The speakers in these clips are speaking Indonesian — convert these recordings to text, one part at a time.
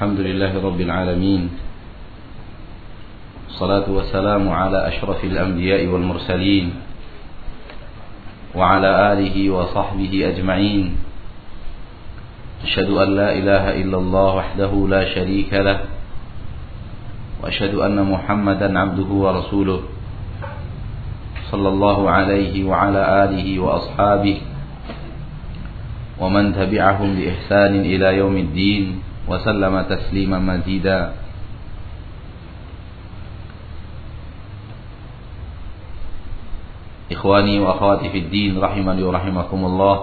الحمد لله رب العالمين. الصلاة والسلام على أشرف الأنبياء والمرسلين وعلى آله وصحبه أجمعين. أشهد أن لا إله إلا الله وحده لا شريك له وأشهد أن محمدا عبده ورسوله صلى الله عليه وعلى آله وأصحابه ومن تبعهم بإحسان إلى يوم الدين. وسلم تسليما مزيدا إخواني وأخواتي في الدين رحمني ورحمكم الله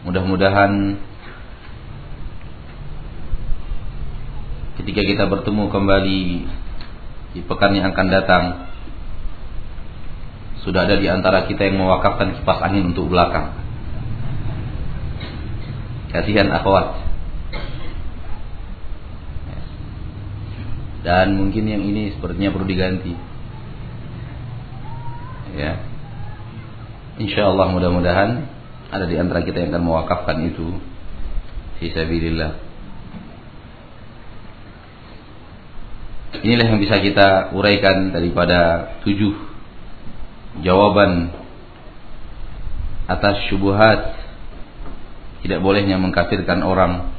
Mudah-mudahan ketika kita bertemu kembali di pekan yang akan datang sudah ada di antara kita yang mewakafkan kipas angin untuk belakang. Kasihan akhwat. Dan mungkin yang ini sepertinya perlu diganti. Ya. Insya Allah mudah-mudahan ada di antara kita yang akan mewakafkan itu fisabilillah. Inilah yang bisa kita uraikan daripada tujuh jawaban atas syubuhat tidak bolehnya mengkafirkan orang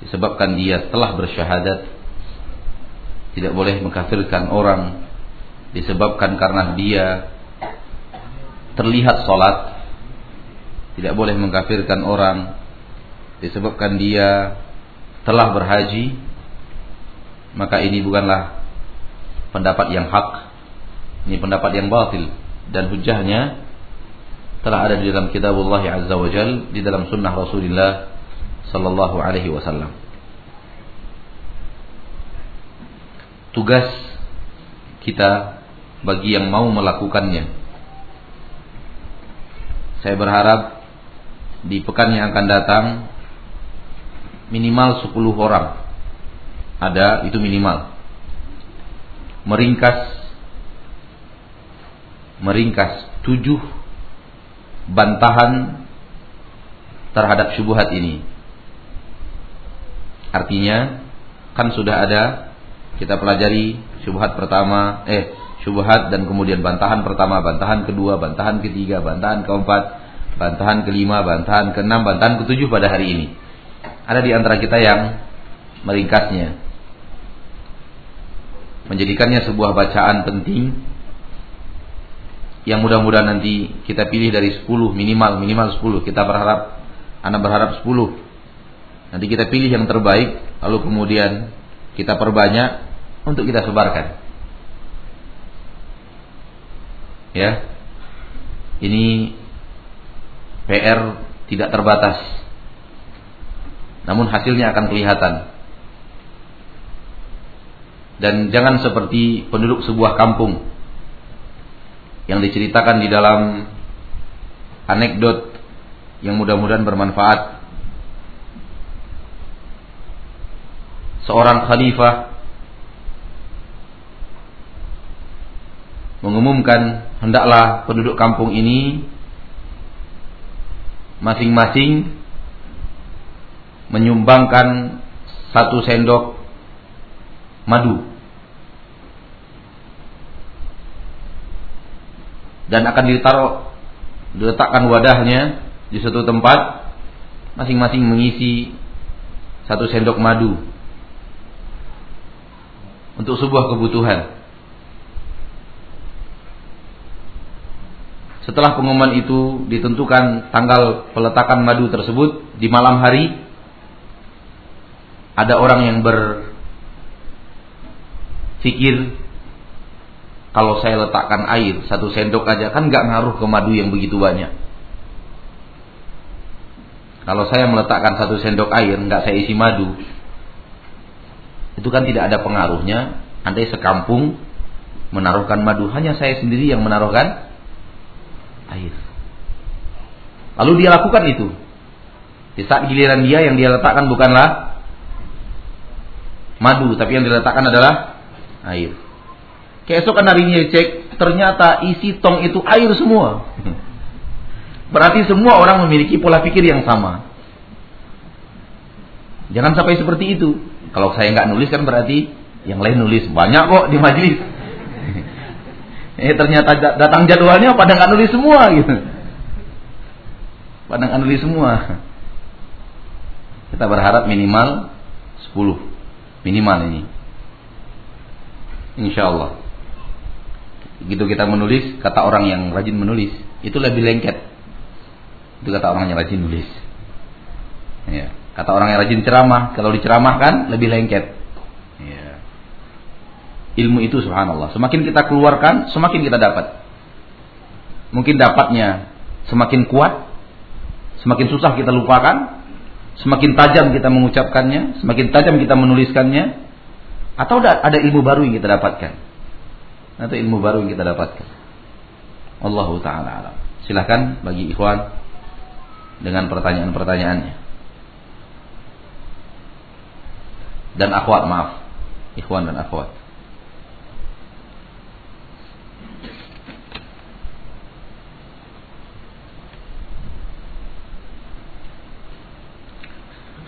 disebabkan dia telah bersyahadat. Tidak boleh mengkafirkan orang disebabkan karena dia terlihat sholat tidak boleh mengkafirkan orang disebabkan dia telah berhaji. Maka ini bukanlah pendapat yang hak. Ini pendapat yang batil. Dan hujahnya telah ada di dalam kitab Allah Azza wa Jal di dalam sunnah Rasulullah sallallahu alaihi wasallam. Tugas kita bagi yang mau melakukannya. Saya berharap di pekan yang akan datang minimal 10 orang ada itu minimal. Meringkas meringkas tujuh bantahan terhadap syubhat ini. Artinya kan sudah ada kita pelajari syubhat pertama, eh syubhat dan kemudian bantahan pertama, bantahan kedua, bantahan ketiga, bantahan keempat, bantahan kelima, bantahan keenam, bantahan ketujuh pada hari ini. Ada di antara kita yang meringkasnya. Menjadikannya sebuah bacaan penting yang mudah-mudahan nanti kita pilih dari 10 minimal minimal 10 kita berharap anak berharap 10 nanti kita pilih yang terbaik lalu kemudian kita perbanyak untuk kita sebarkan. Ya. Ini PR tidak terbatas. Namun hasilnya akan kelihatan. Dan jangan seperti penduduk sebuah kampung yang diceritakan di dalam anekdot yang mudah-mudahan bermanfaat. Seorang khalifah mengumumkan hendaklah penduduk kampung ini masing-masing menyumbangkan satu sendok madu dan akan ditaruh diletakkan wadahnya di satu tempat masing-masing mengisi satu sendok madu untuk sebuah kebutuhan. Setelah pengumuman itu ditentukan tanggal peletakan madu tersebut di malam hari ada orang yang berpikir kalau saya letakkan air satu sendok aja kan nggak ngaruh ke madu yang begitu banyak. Kalau saya meletakkan satu sendok air nggak saya isi madu, itu kan tidak ada pengaruhnya. Andai sekampung menaruhkan madu, hanya saya sendiri yang menaruhkan air. Lalu dia lakukan itu. Di saat giliran dia yang dia letakkan bukanlah madu, tapi yang diletakkan adalah air. Keesokan harinya cek, ternyata isi tong itu air semua. Berarti semua orang memiliki pola pikir yang sama. Jangan sampai seperti itu. Kalau saya nggak nulis kan berarti yang lain nulis. Banyak kok di majelis. eh ternyata datang jadwalnya pada nggak nulis semua gitu. Pada nggak nulis semua. Kita berharap minimal 10. Minimal ini. Insya Allah. Gitu kita menulis, kata orang yang rajin menulis, itu lebih lengket. Itu kata orang yang rajin nulis. Ya. Kata orang yang rajin ceramah, kalau diceramahkan lebih lengket. Ya. Ilmu itu subhanallah. Semakin kita keluarkan, semakin kita dapat. Mungkin dapatnya semakin kuat, semakin susah kita lupakan, semakin tajam kita mengucapkannya, semakin tajam kita menuliskannya, atau ada ilmu baru yang kita dapatkan. Atau ilmu baru yang kita dapatkan. Allah taala alam. Silahkan bagi ikhwan dengan pertanyaan-pertanyaannya. dan akhwat maaf ikhwan dan akhwat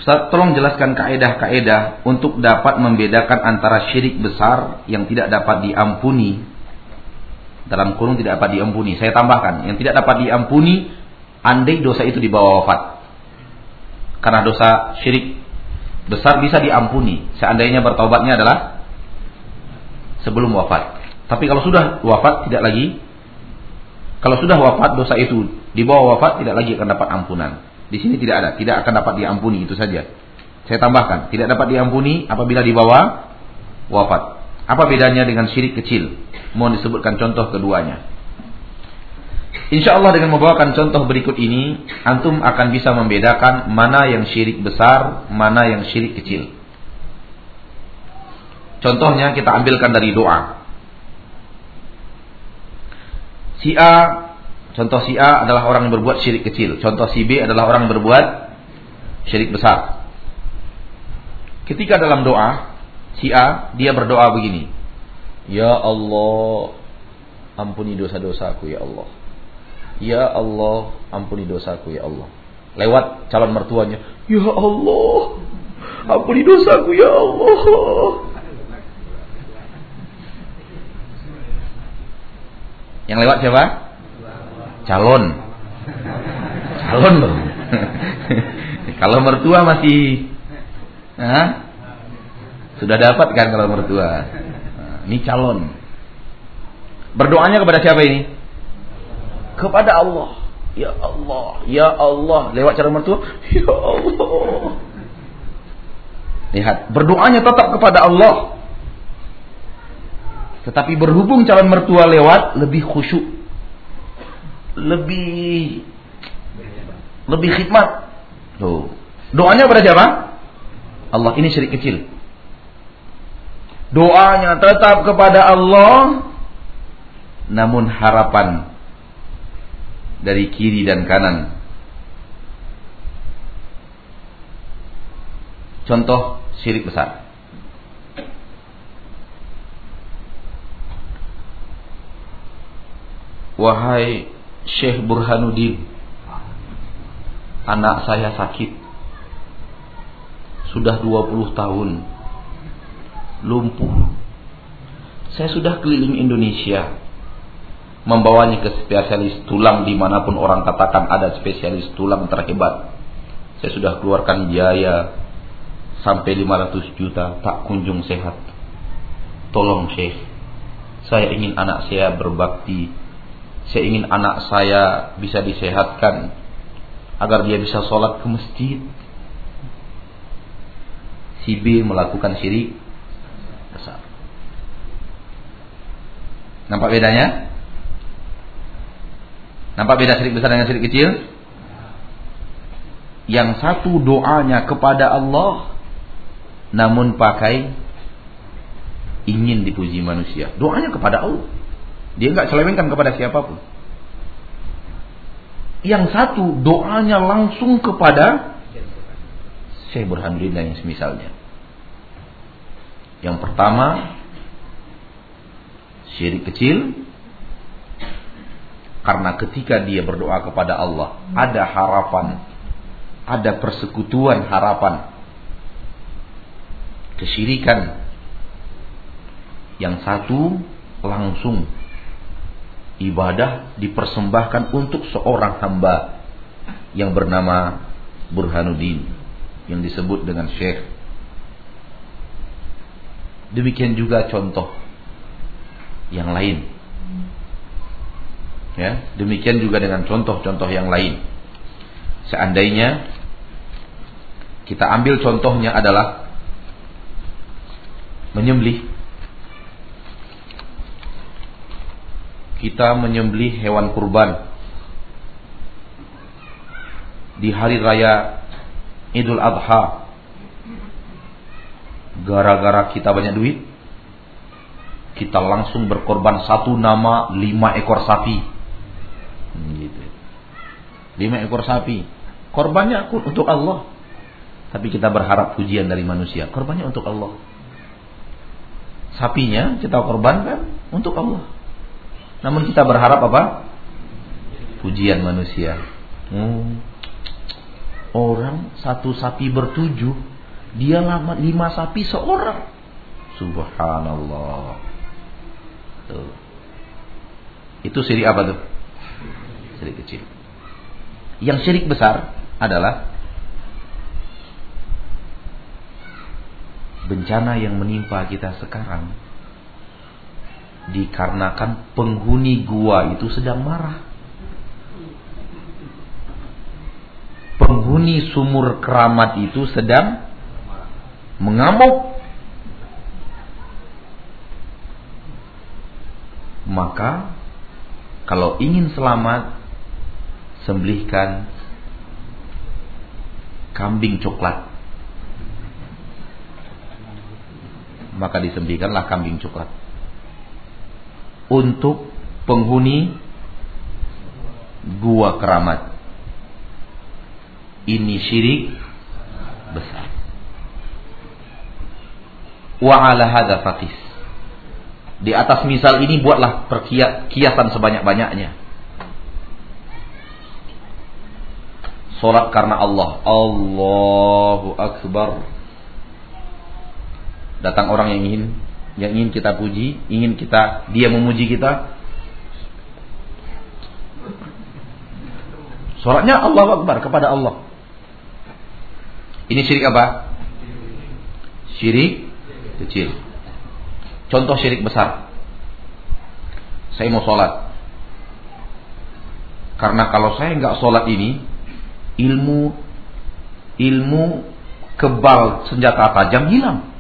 Tolong jelaskan kaedah-kaedah untuk dapat membedakan antara syirik besar yang tidak dapat diampuni dalam kurung tidak dapat diampuni. Saya tambahkan, yang tidak dapat diampuni andai dosa itu dibawa wafat. Karena dosa syirik besar bisa diampuni seandainya bertobatnya adalah sebelum wafat. Tapi kalau sudah wafat tidak lagi kalau sudah wafat dosa itu di bawah wafat tidak lagi akan dapat ampunan. Di sini tidak ada, tidak akan dapat diampuni itu saja. Saya tambahkan, tidak dapat diampuni apabila di bawah wafat. Apa bedanya dengan syirik kecil? Mohon disebutkan contoh keduanya. Insya Allah dengan membawakan contoh berikut ini, antum akan bisa membedakan mana yang syirik besar, mana yang syirik kecil. Contohnya kita ambilkan dari doa. Si A, contoh si A adalah orang yang berbuat syirik kecil. Contoh si B adalah orang yang berbuat syirik besar. Ketika dalam doa, si A dia berdoa begini. Ya Allah, ampuni dosa-dosaku ya Allah. Ya Allah, ampuni dosaku ya Allah. Lewat calon mertuanya, Ya Allah, ampuni dosaku ya Allah. Yang lewat siapa? Calon. Calon loh. kalau mertua masih Hah? Sudah dapat kan kalau mertua. Nah, ini calon. Berdoanya kepada siapa ini? kepada Allah. Ya Allah, ya Allah. Lewat cara mertua, ya Allah. Lihat, berdoanya tetap kepada Allah. Tetapi berhubung calon mertua lewat lebih khusyuk. Lebih lebih khidmat. Tuh. Doanya kepada siapa? Allah. Ini syirik kecil. Doanya tetap kepada Allah namun harapan dari kiri dan kanan. Contoh syirik besar. Wahai Syekh Burhanuddin, anak saya sakit. Sudah 20 tahun. Lumpuh. Saya sudah keliling Indonesia membawanya ke spesialis tulang di mana pun orang katakan ada spesialis tulang terhebat. Saya sudah keluarkan biaya sampai 500 juta tak kunjung sehat. Tolong Syekh, saya ingin anak saya berbakti. Saya ingin anak saya bisa disehatkan agar dia bisa sholat ke masjid. Si B melakukan syirik besar. Nampak bedanya? Nampak beda syirik besar dengan syirik kecil? Yang satu doanya kepada Allah namun pakai ingin dipuji manusia. Doanya kepada Allah. Dia nggak selewengkan kepada siapa pun. Yang satu doanya langsung kepada Syekh Burhanuddin dan yang semisalnya. Yang pertama syirik kecil karena ketika dia berdoa kepada Allah, ada harapan, ada persekutuan harapan kesyirikan. Yang satu langsung ibadah dipersembahkan untuk seorang hamba yang bernama Burhanuddin yang disebut dengan Syekh. Demikian juga contoh yang lain. Ya, demikian juga dengan contoh-contoh yang lain. Seandainya kita ambil contohnya adalah menyembelih kita menyembelih hewan kurban. Di hari raya Idul Adha gara-gara kita banyak duit kita langsung berkorban satu nama lima ekor sapi. Gitu. lima ekor sapi. Korbannya untuk Allah. Tapi kita berharap pujian dari manusia. Korbannya untuk Allah. Sapinya kita korbankan untuk Allah namun kita berharap apa? Pujian manusia. Hmm. Orang satu sapi bertujuh, dia lama lima sapi seorang. Subhanallah. Tuh. Itu syirik apa tuh? Syirik kecil. Yang syirik besar adalah bencana yang menimpa kita sekarang dikarenakan penghuni gua itu sedang marah. Penghuni sumur keramat itu sedang mengamuk. Maka kalau ingin selamat sembelihkan kambing coklat. Maka disembelihkanlah kambing coklat untuk penghuni gua keramat. Ini syirik besar. Wa ala hadza faqis. Di atas misal ini buatlah perkiasan sebanyak-banyaknya. Salat karena Allah. Allahu akbar. Datang orang yang ingin yang ingin kita puji, ingin kita dia memuji kita. Solatnya Allah Akbar kepada Allah. Ini syirik apa? Syirik kecil. Contoh syirik besar. Saya mau sholat. Karena kalau saya nggak sholat ini, ilmu ilmu kebal senjata tajam hilang.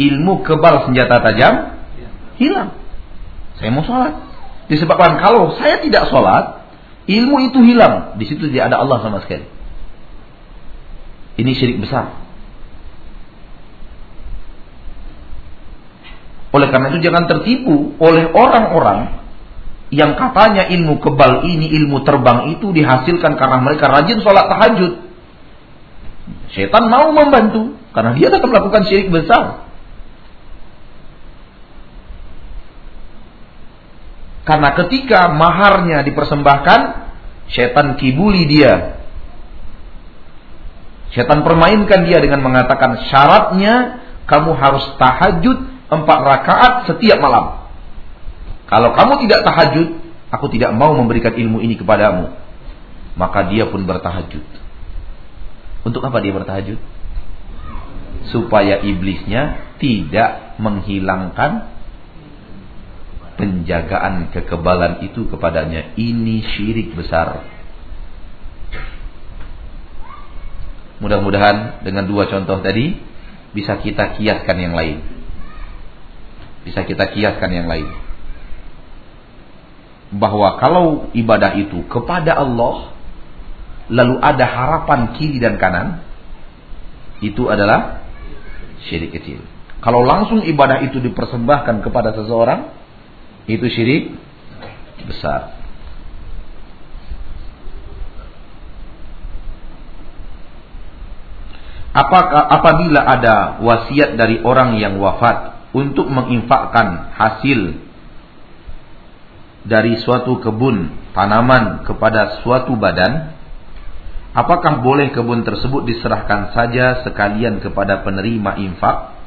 Ilmu kebal senjata tajam hilang. Saya mau sholat. Disebabkan kalau saya tidak sholat, ilmu itu hilang. Di situ tidak ada Allah sama sekali. Ini syirik besar. Oleh karena itu jangan tertipu oleh orang-orang yang katanya ilmu kebal ini, ilmu terbang itu dihasilkan karena mereka rajin sholat tahajud. Setan mau membantu karena dia tetap melakukan syirik besar. Karena ketika maharnya dipersembahkan, setan kibuli dia. Setan permainkan dia dengan mengatakan syaratnya kamu harus tahajud empat rakaat setiap malam. Kalau kamu tidak tahajud, aku tidak mau memberikan ilmu ini kepadamu. Maka dia pun bertahajud. Untuk apa dia bertahajud? Supaya iblisnya tidak menghilangkan penjagaan kekebalan itu kepadanya ini syirik besar. Mudah-mudahan dengan dua contoh tadi bisa kita kiaskan yang lain. Bisa kita kiaskan yang lain. Bahwa kalau ibadah itu kepada Allah lalu ada harapan kiri dan kanan itu adalah syirik kecil. Kalau langsung ibadah itu dipersembahkan kepada seseorang itu syirik besar. Apakah apabila ada wasiat dari orang yang wafat untuk menginfakkan hasil dari suatu kebun tanaman kepada suatu badan Apakah boleh kebun tersebut diserahkan saja sekalian kepada penerima infak?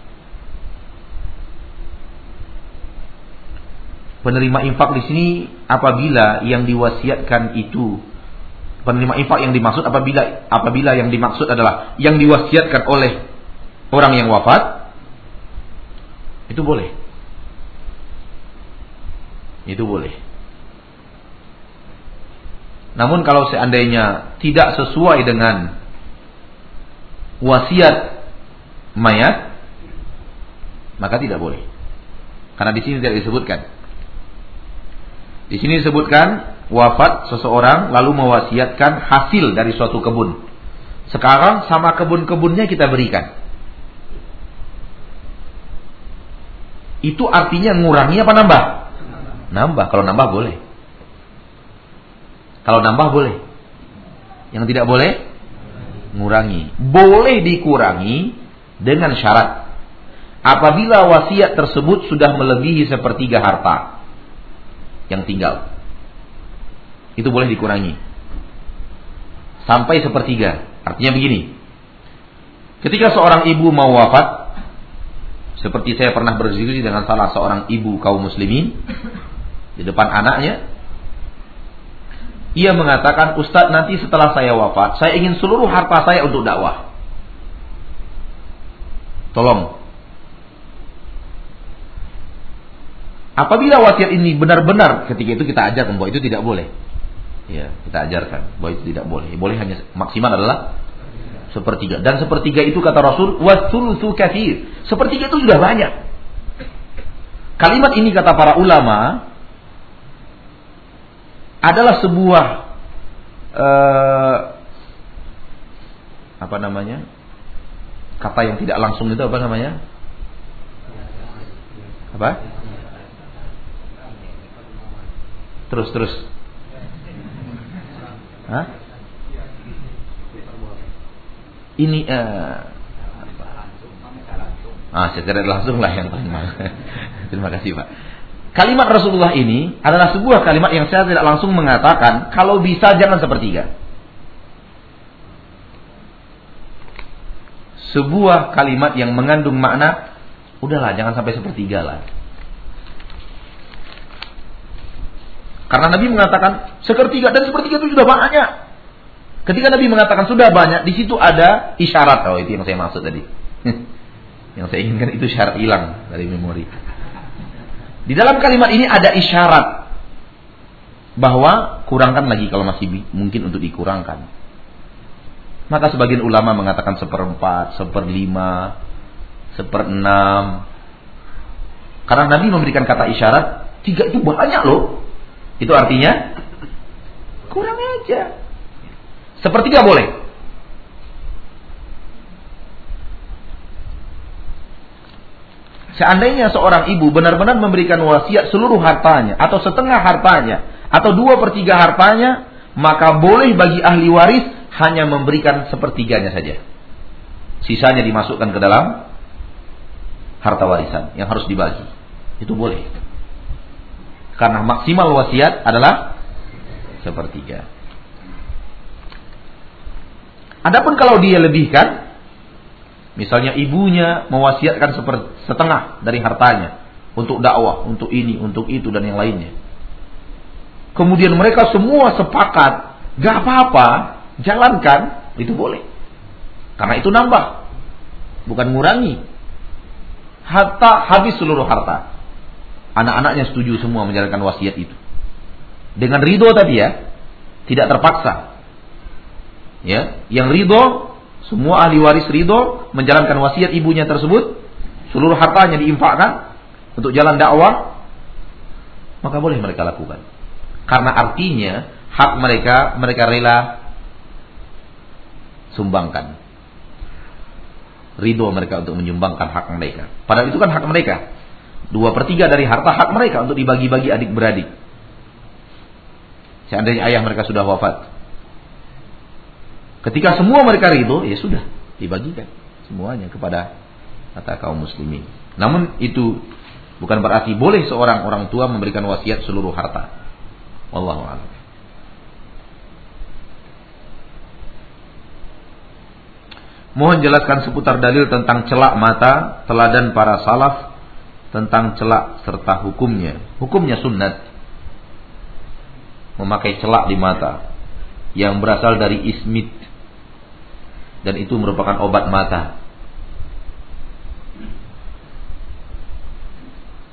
Penerima infak di sini apabila yang diwasiatkan itu penerima infak yang dimaksud apabila apabila yang dimaksud adalah yang diwasiatkan oleh orang yang wafat itu boleh. Itu boleh. Namun kalau seandainya tidak sesuai dengan wasiat mayat, maka tidak boleh. Karena di sini tidak disebutkan. Di sini disebutkan wafat seseorang lalu mewasiatkan hasil dari suatu kebun. Sekarang sama kebun-kebunnya kita berikan. Itu artinya ngurangi apa nambah? Nambah. Kalau nambah boleh. Kalau nambah boleh. Yang tidak boleh ngurangi. Boleh dikurangi dengan syarat. Apabila wasiat tersebut sudah melebihi sepertiga harta yang tinggal. Itu boleh dikurangi. Sampai sepertiga. Artinya begini. Ketika seorang ibu mau wafat, seperti saya pernah berdiskusi dengan salah seorang ibu kaum muslimin di depan anaknya, ia mengatakan, Ustadz nanti setelah saya wafat, saya ingin seluruh harta saya untuk dakwah. Tolong. Apabila wasiat ini benar-benar ketika itu kita ajarkan bahwa itu tidak boleh. Ya, kita ajarkan bahwa itu tidak boleh. Boleh hanya maksimal adalah sepertiga. Dan sepertiga itu kata Rasul, wasulusu kathir. Sepertiga itu sudah banyak. Kalimat ini kata para ulama adalah sebuah uh, apa namanya kata yang tidak langsung itu apa namanya apa terus terus Hah? ini uh, ah secara langsung lah yang paling terima kasih pak Kalimat Rasulullah ini adalah sebuah kalimat yang saya tidak langsung mengatakan kalau bisa jangan sepertiga. Sebuah kalimat yang mengandung makna udahlah jangan sampai sepertiga lah. Karena Nabi mengatakan sepertiga dan sepertiga itu sudah banyak. Ketika Nabi mengatakan sudah banyak, di situ ada isyarat. Oh, itu yang saya maksud tadi. yang saya inginkan itu syarat hilang dari memori. Di dalam kalimat ini ada isyarat bahwa kurangkan lagi kalau masih mungkin untuk dikurangkan. Maka sebagian ulama mengatakan seperempat, seperlima, seperenam. Karena Nabi memberikan kata isyarat, tiga itu banyak loh. Itu artinya kurang aja. Sepertiga boleh. Seandainya seorang ibu benar-benar memberikan wasiat seluruh hartanya atau setengah hartanya atau dua per tiga hartanya, maka boleh bagi ahli waris hanya memberikan sepertiganya saja. Sisanya dimasukkan ke dalam harta warisan yang harus dibagi. Itu boleh. Karena maksimal wasiat adalah sepertiga. Adapun kalau dia lebihkan, Misalnya ibunya mewasiatkan setengah dari hartanya untuk dakwah, untuk ini, untuk itu dan yang lainnya. Kemudian mereka semua sepakat, gak apa-apa, jalankan, itu boleh. Karena itu nambah, bukan ngurangi. Harta habis seluruh harta. Anak-anaknya setuju semua menjalankan wasiat itu. Dengan ridho tadi ya, tidak terpaksa. Ya, yang ridho semua ahli waris ridho menjalankan wasiat ibunya tersebut, seluruh hartanya diinfakkan untuk jalan dakwah, maka boleh mereka lakukan. Karena artinya hak mereka mereka rela sumbangkan. Ridho mereka untuk menyumbangkan hak mereka. Padahal itu kan hak mereka. Dua per tiga dari harta hak mereka untuk dibagi-bagi adik-beradik. Seandainya ayah mereka sudah wafat, Ketika semua mereka ridho, ya sudah dibagikan semuanya kepada kata kaum muslimin. Namun itu bukan berarti boleh seorang orang tua memberikan wasiat seluruh harta. Wallahu a'lam. Mohon jelaskan seputar dalil tentang celak mata, teladan para salaf tentang celak serta hukumnya. Hukumnya sunnat. Memakai celak di mata yang berasal dari ismit dan itu merupakan obat mata.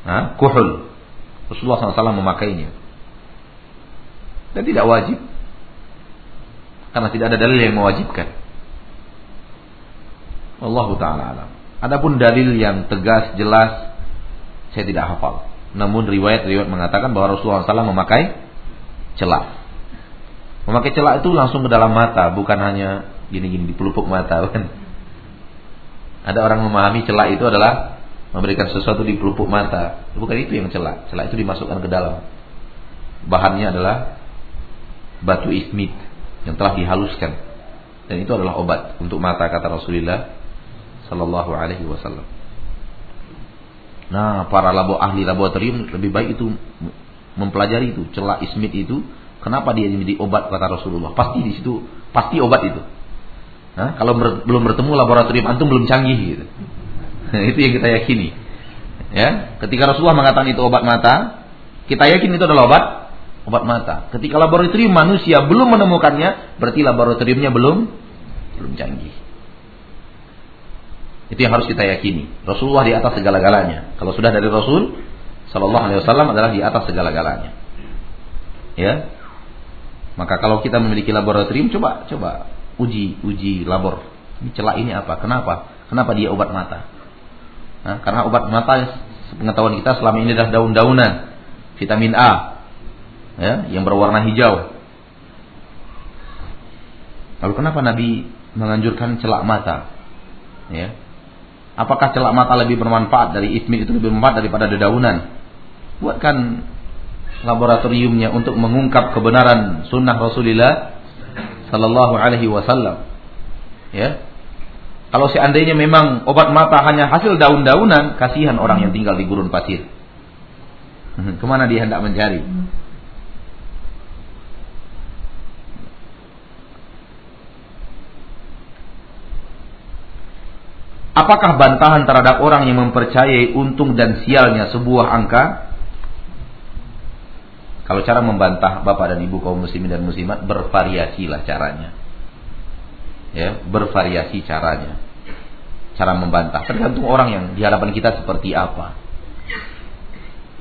Nah, kuhul. Rasulullah SAW memakainya. Dan tidak wajib. Karena tidak ada dalil yang mewajibkan. Allah taala. Adapun dalil yang tegas jelas saya tidak hafal. Namun riwayat-riwayat mengatakan bahwa Rasulullah SAW memakai celak. Memakai celak itu langsung ke dalam mata, bukan hanya gini-gini di pelupuk mata kan. Ada orang memahami celak itu adalah memberikan sesuatu di pelupuk mata. Bukan itu yang celak. Celak itu dimasukkan ke dalam. Bahannya adalah batu ismit yang telah dihaluskan. Dan itu adalah obat untuk mata kata Rasulullah Sallallahu Alaihi Wasallam. Nah, para labo ahli laboratorium lebih baik itu mempelajari itu celah ismit itu. Kenapa dia menjadi obat kata Rasulullah? Pasti di situ pasti obat itu. Nah, kalau ber, belum bertemu laboratorium antum belum canggih gitu. itu yang kita yakini. Ya, ketika Rasulullah mengatakan itu obat mata, kita yakin itu adalah obat obat mata. Ketika laboratorium manusia belum menemukannya, berarti laboratoriumnya belum belum canggih. Itu yang harus kita yakini. Rasulullah di atas segala-galanya. Kalau sudah dari Rasul Sallallahu Alaihi Wasallam adalah di atas segala-galanya. Ya. Maka kalau kita memiliki laboratorium, coba coba uji uji labor. Ini celak ini apa? Kenapa? Kenapa dia obat mata? Nah, karena obat mata pengetahuan kita selama ini adalah daun-daunan, vitamin A, ya, yang berwarna hijau. Lalu kenapa Nabi menganjurkan celak mata? Ya, Apakah celak mata lebih bermanfaat dari ismit itu lebih bermanfaat daripada dedaunan? Buatkan laboratoriumnya untuk mengungkap kebenaran sunnah Rasulullah Sallallahu Alaihi Wasallam. Ya, kalau seandainya memang obat mata hanya hasil daun-daunan, kasihan orang yang tinggal di gurun pasir. Ke mana dia hendak mencari? Apakah bantahan terhadap orang yang mempercayai untung dan sialnya sebuah angka? Kalau cara membantah Bapak dan Ibu kaum muslimin dan muslimat bervariasilah caranya. Ya, bervariasi caranya. Cara membantah tergantung orang yang di hadapan kita seperti apa.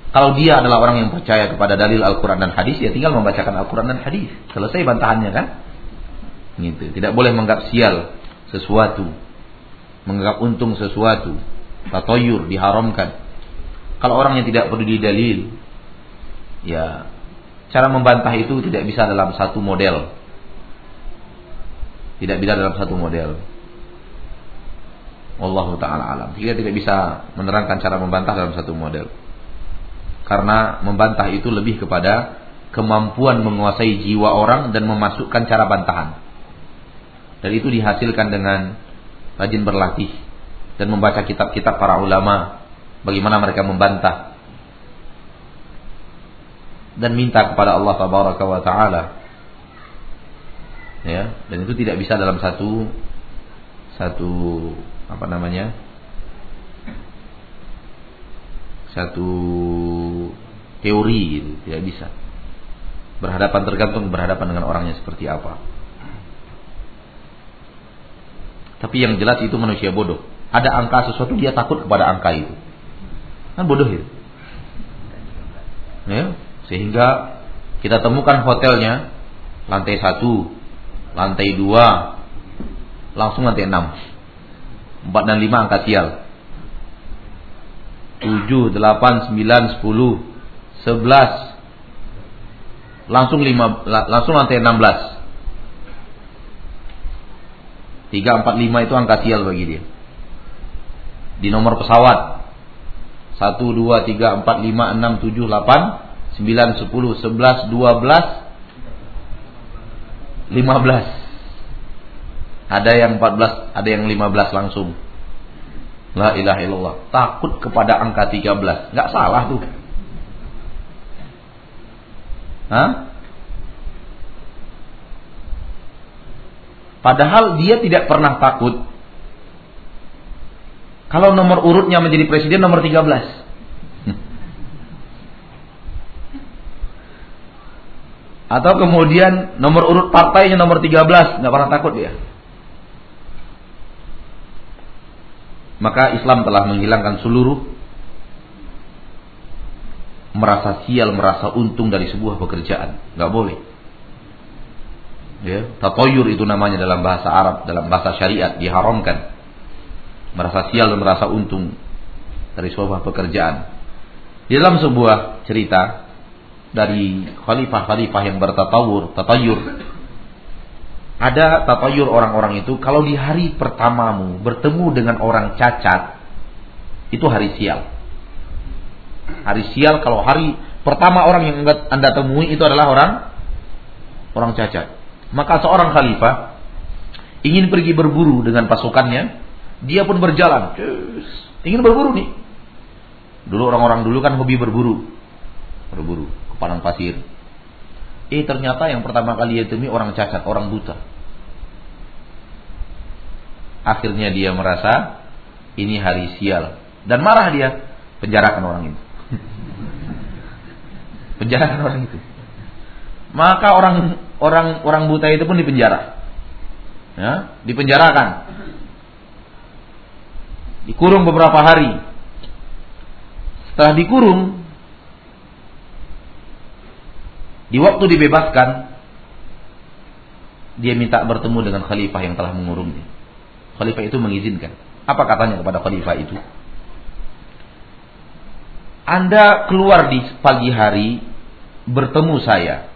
Kalau dia adalah orang yang percaya kepada dalil Al-Quran dan hadis, ya tinggal membacakan Al-Quran dan hadis. Selesai bantahannya kan? Gitu. Tidak boleh menganggap sial sesuatu menganggap untung sesuatu, tatoyur diharamkan. Kalau orang yang tidak peduli dalil, ya cara membantah itu tidak bisa dalam satu model. Tidak bisa dalam satu model. Wallahu taala alam. Kita tidak bisa menerangkan cara membantah dalam satu model. Karena membantah itu lebih kepada kemampuan menguasai jiwa orang dan memasukkan cara bantahan. Dan itu dihasilkan dengan rajin berlatih dan membaca kitab-kitab para ulama bagaimana mereka membantah dan minta kepada Allah tabaraka wa taala ya dan itu tidak bisa dalam satu satu apa namanya satu teori gitu. tidak bisa berhadapan tergantung berhadapan dengan orangnya seperti apa Tapi yang jelas itu manusia bodoh. Ada angka sesuatu dia takut kepada angka itu. Kan bodoh itu. Ya, sehingga kita temukan hotelnya lantai satu, lantai dua, langsung lantai enam. Empat dan lima angka sial. Tujuh, delapan, sembilan, sepuluh, sebelas, langsung lima, langsung lantai enam belas. 3, 4, 5 itu angka sial bagi dia. Di nomor pesawat. 1, 2, 3, 4, 5, 6, 7, 8 9, 10, 11, 12 15 Ada yang 14, ada yang 15 langsung. La ilaha illallah. Takut kepada angka 13 Gak salah tuh. Hah? Padahal dia tidak pernah takut Kalau nomor urutnya menjadi presiden nomor 13. Atau kemudian nomor urut partainya nomor 13, nggak pernah takut dia. Maka Islam telah menghilangkan seluruh merasa sial, merasa untung dari sebuah pekerjaan. Nggak boleh. Ya, tatoyur itu namanya dalam bahasa Arab, dalam bahasa syariat diharamkan. Merasa sial dan merasa untung dari sebuah pekerjaan. Di dalam sebuah cerita dari khalifah-khalifah yang bertatawur, tatayur. Ada tatayur orang-orang itu kalau di hari pertamamu bertemu dengan orang cacat, itu hari sial. Hari sial kalau hari pertama orang yang Anda temui itu adalah orang orang cacat. Maka seorang khalifah ingin pergi berburu dengan pasukannya, dia pun berjalan. Ingin berburu nih. Dulu orang-orang dulu kan hobi berburu. Berburu padang pasir. Eh ternyata yang pertama kali dia temui orang cacat, orang buta. Akhirnya dia merasa ini hari sial dan marah dia, penjarakan orang itu. penjarakan orang itu. Maka orang orang orang buta itu pun dipenjara. Ya, dipenjarakan. Dikurung beberapa hari. Setelah dikurung, Di waktu dibebaskan, dia minta bertemu dengan khalifah yang telah mengurungnya. Khalifah itu mengizinkan. Apa katanya kepada khalifah itu? Anda keluar di pagi hari bertemu saya.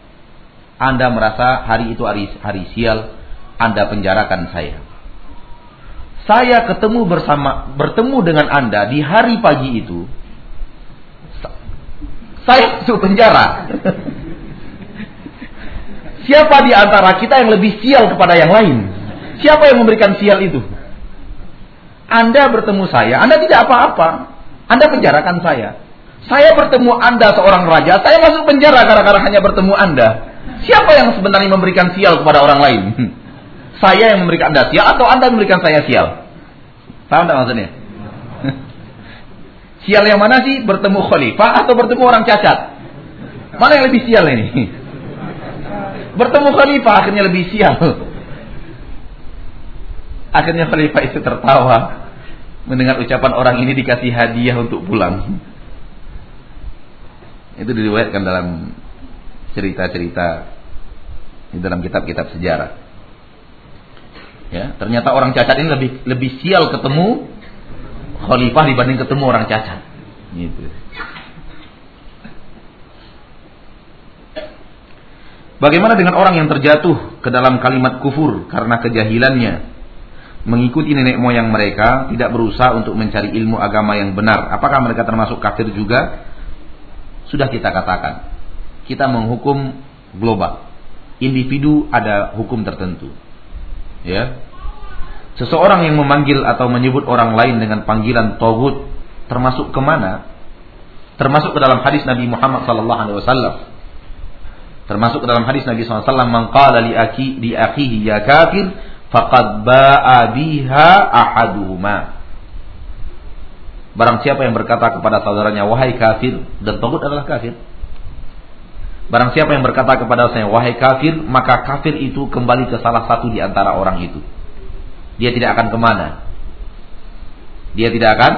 Anda merasa hari itu hari, hari sial, Anda penjarakan saya. Saya ketemu bersama bertemu dengan Anda di hari pagi itu. Saya masuk penjara. Siapa di antara kita yang lebih sial kepada yang lain? Siapa yang memberikan sial itu? Anda bertemu saya, Anda tidak apa-apa. Anda penjarakan saya. Saya bertemu Anda seorang raja, saya masuk penjara gara-gara hanya bertemu Anda. Siapa yang sebenarnya memberikan sial kepada orang lain? Saya yang memberikan Anda sial atau Anda memberikan saya sial? Paham tak maksudnya? Sial yang mana sih? Bertemu khalifah atau bertemu orang cacat? Mana yang lebih sial ini? Bertemu khalifah akhirnya lebih sial. Akhirnya khalifah itu tertawa mendengar ucapan orang ini dikasih hadiah untuk pulang. Itu diriwayatkan dalam cerita-cerita di dalam kitab-kitab sejarah. Ya, ternyata orang cacat ini lebih lebih sial ketemu khalifah dibanding ketemu orang cacat. Gitu. Bagaimana dengan orang yang terjatuh ke dalam kalimat kufur karena kejahilannya? Mengikuti nenek moyang mereka, tidak berusaha untuk mencari ilmu agama yang benar. Apakah mereka termasuk kafir juga? Sudah kita katakan. Kita menghukum global. Individu ada hukum tertentu. Ya. Seseorang yang memanggil atau menyebut orang lain dengan panggilan togut termasuk ke mana? Termasuk ke dalam hadis Nabi Muhammad SAW Termasuk dalam hadis Nabi SAW, "Man qala li aki li akhihi ya kafir, faqad ba'a biha ahaduhuma." Barang siapa yang berkata kepada saudaranya wahai kafir dan togut adalah kafir. Barang siapa yang berkata kepada saya wahai kafir, maka kafir itu kembali ke salah satu di antara orang itu. Dia tidak akan ke mana. Dia tidak akan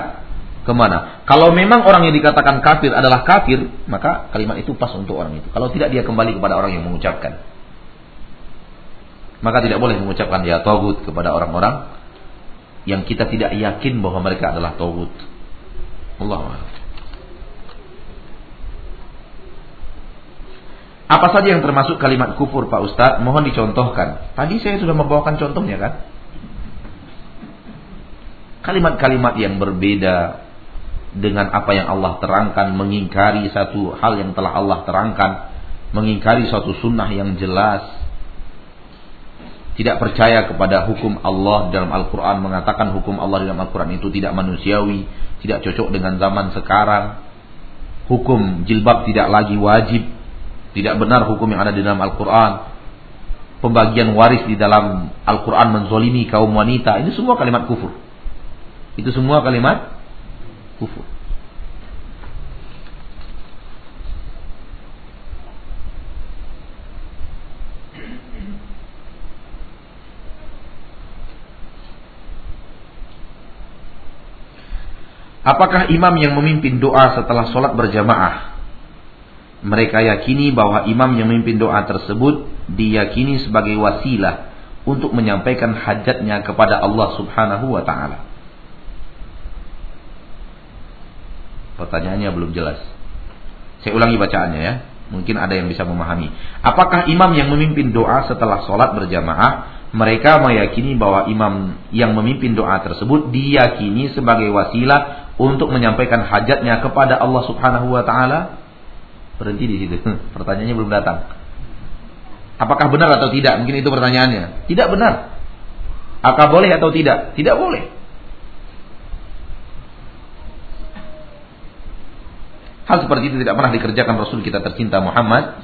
ke mana. Kalau memang orang yang dikatakan kafir adalah kafir, maka kalimat itu pas untuk orang itu. Kalau tidak dia kembali kepada orang yang mengucapkan. Maka tidak boleh mengucapkan ya togut kepada orang-orang yang kita tidak yakin bahwa mereka adalah togut. Allah Apa saja yang termasuk kalimat kufur Pak Ustadz? Mohon dicontohkan. Tadi saya sudah membawakan contohnya kan? Kalimat-kalimat yang berbeda dengan apa yang Allah terangkan, mengingkari satu hal yang telah Allah terangkan, mengingkari suatu sunnah yang jelas, tidak percaya kepada hukum Allah dalam Al-Quran, mengatakan hukum Allah dalam Al-Quran itu tidak manusiawi, tidak cocok dengan zaman sekarang, hukum jilbab tidak lagi wajib, tidak benar hukum yang ada di dalam Al-Quran, pembagian waris di dalam Al-Quran menzolimi kaum wanita, ini semua kalimat kufur. Itu semua kalimat kufur. Apakah imam yang memimpin doa setelah sholat berjamaah? Mereka yakini bahwa imam yang memimpin doa tersebut diyakini sebagai wasilah untuk menyampaikan hajatnya kepada Allah Subhanahu wa taala. Pertanyaannya belum jelas. Saya ulangi bacaannya ya. Mungkin ada yang bisa memahami. Apakah imam yang memimpin doa setelah sholat berjamaah mereka meyakini bahwa imam yang memimpin doa tersebut diyakini sebagai wasilah untuk menyampaikan hajatnya kepada Allah Subhanahu wa taala? Berhenti di situ. Pertanyaannya belum datang. Apakah benar atau tidak? Mungkin itu pertanyaannya. Tidak benar. Apakah boleh atau tidak? Tidak boleh. Hal seperti itu tidak pernah dikerjakan Rasul kita tercinta Muhammad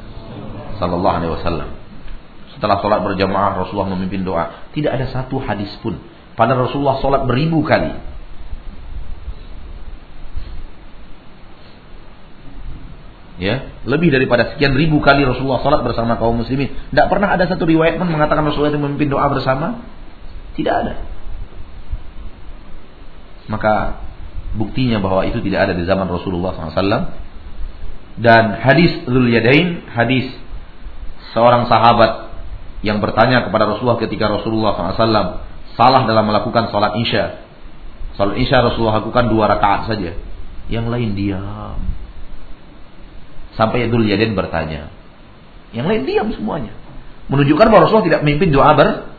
sallallahu alaihi wasallam. Setelah sholat berjamaah Rasulullah memimpin doa. Tidak ada satu hadis pun. Pada Rasulullah sholat beribu kali. Ya, lebih daripada sekian ribu kali Rasulullah sholat bersama kaum muslimin. Tidak pernah ada satu riwayat pun mengatakan Rasulullah itu memimpin doa bersama. Tidak ada. Maka buktinya bahwa itu tidak ada di zaman Rasulullah SAW. Dan hadis Dhul Yadain, hadis seorang sahabat yang bertanya kepada Rasulullah ketika Rasulullah SAW salah dalam melakukan salat isya. Salat isya Rasulullah lakukan dua rakaat saja. Yang lain diam. Sampai Dhul Yadain bertanya. Yang lain diam semuanya. Menunjukkan bahwa Rasulullah tidak memimpin doa ber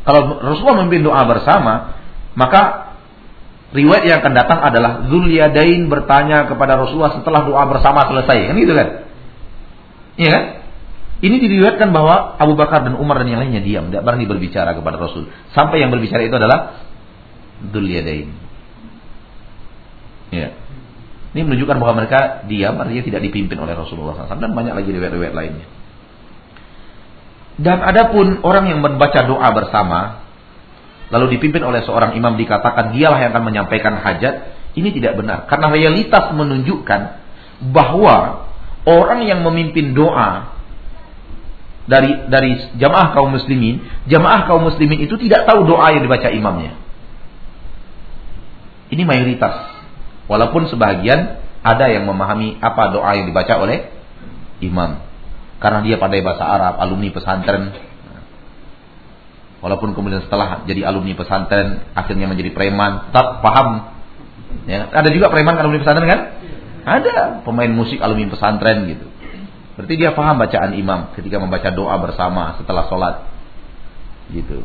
kalau Rasulullah memimpin doa bersama, maka riwayat yang akan datang adalah Zulyadain bertanya kepada Rasulullah setelah doa bersama selesai. Kan gitu kan? Iya kan? Ini diriwayatkan bahwa Abu Bakar dan Umar dan yang lainnya diam, tidak berani berbicara kepada Rasul. Sampai yang berbicara itu adalah Zulyadain. Ya. Ini menunjukkan bahwa mereka diam, artinya tidak dipimpin oleh Rasulullah SAW dan banyak lagi riwayat-riwayat lainnya. Dan adapun orang yang membaca doa bersama, lalu dipimpin oleh seorang imam dikatakan dialah yang akan menyampaikan hajat, ini tidak benar. Karena realitas menunjukkan bahwa orang yang memimpin doa dari dari jamaah kaum muslimin, jamaah kaum muslimin itu tidak tahu doa yang dibaca imamnya. Ini mayoritas. Walaupun sebagian ada yang memahami apa doa yang dibaca oleh imam. Karena dia pandai bahasa Arab, alumni pesantren, Walaupun kemudian setelah jadi alumni pesantren akhirnya menjadi preman, tetap paham. Ya, ada juga preman alumni pesantren kan? Ada pemain musik alumni pesantren gitu. Berarti dia paham bacaan imam ketika membaca doa bersama setelah sholat. Gitu.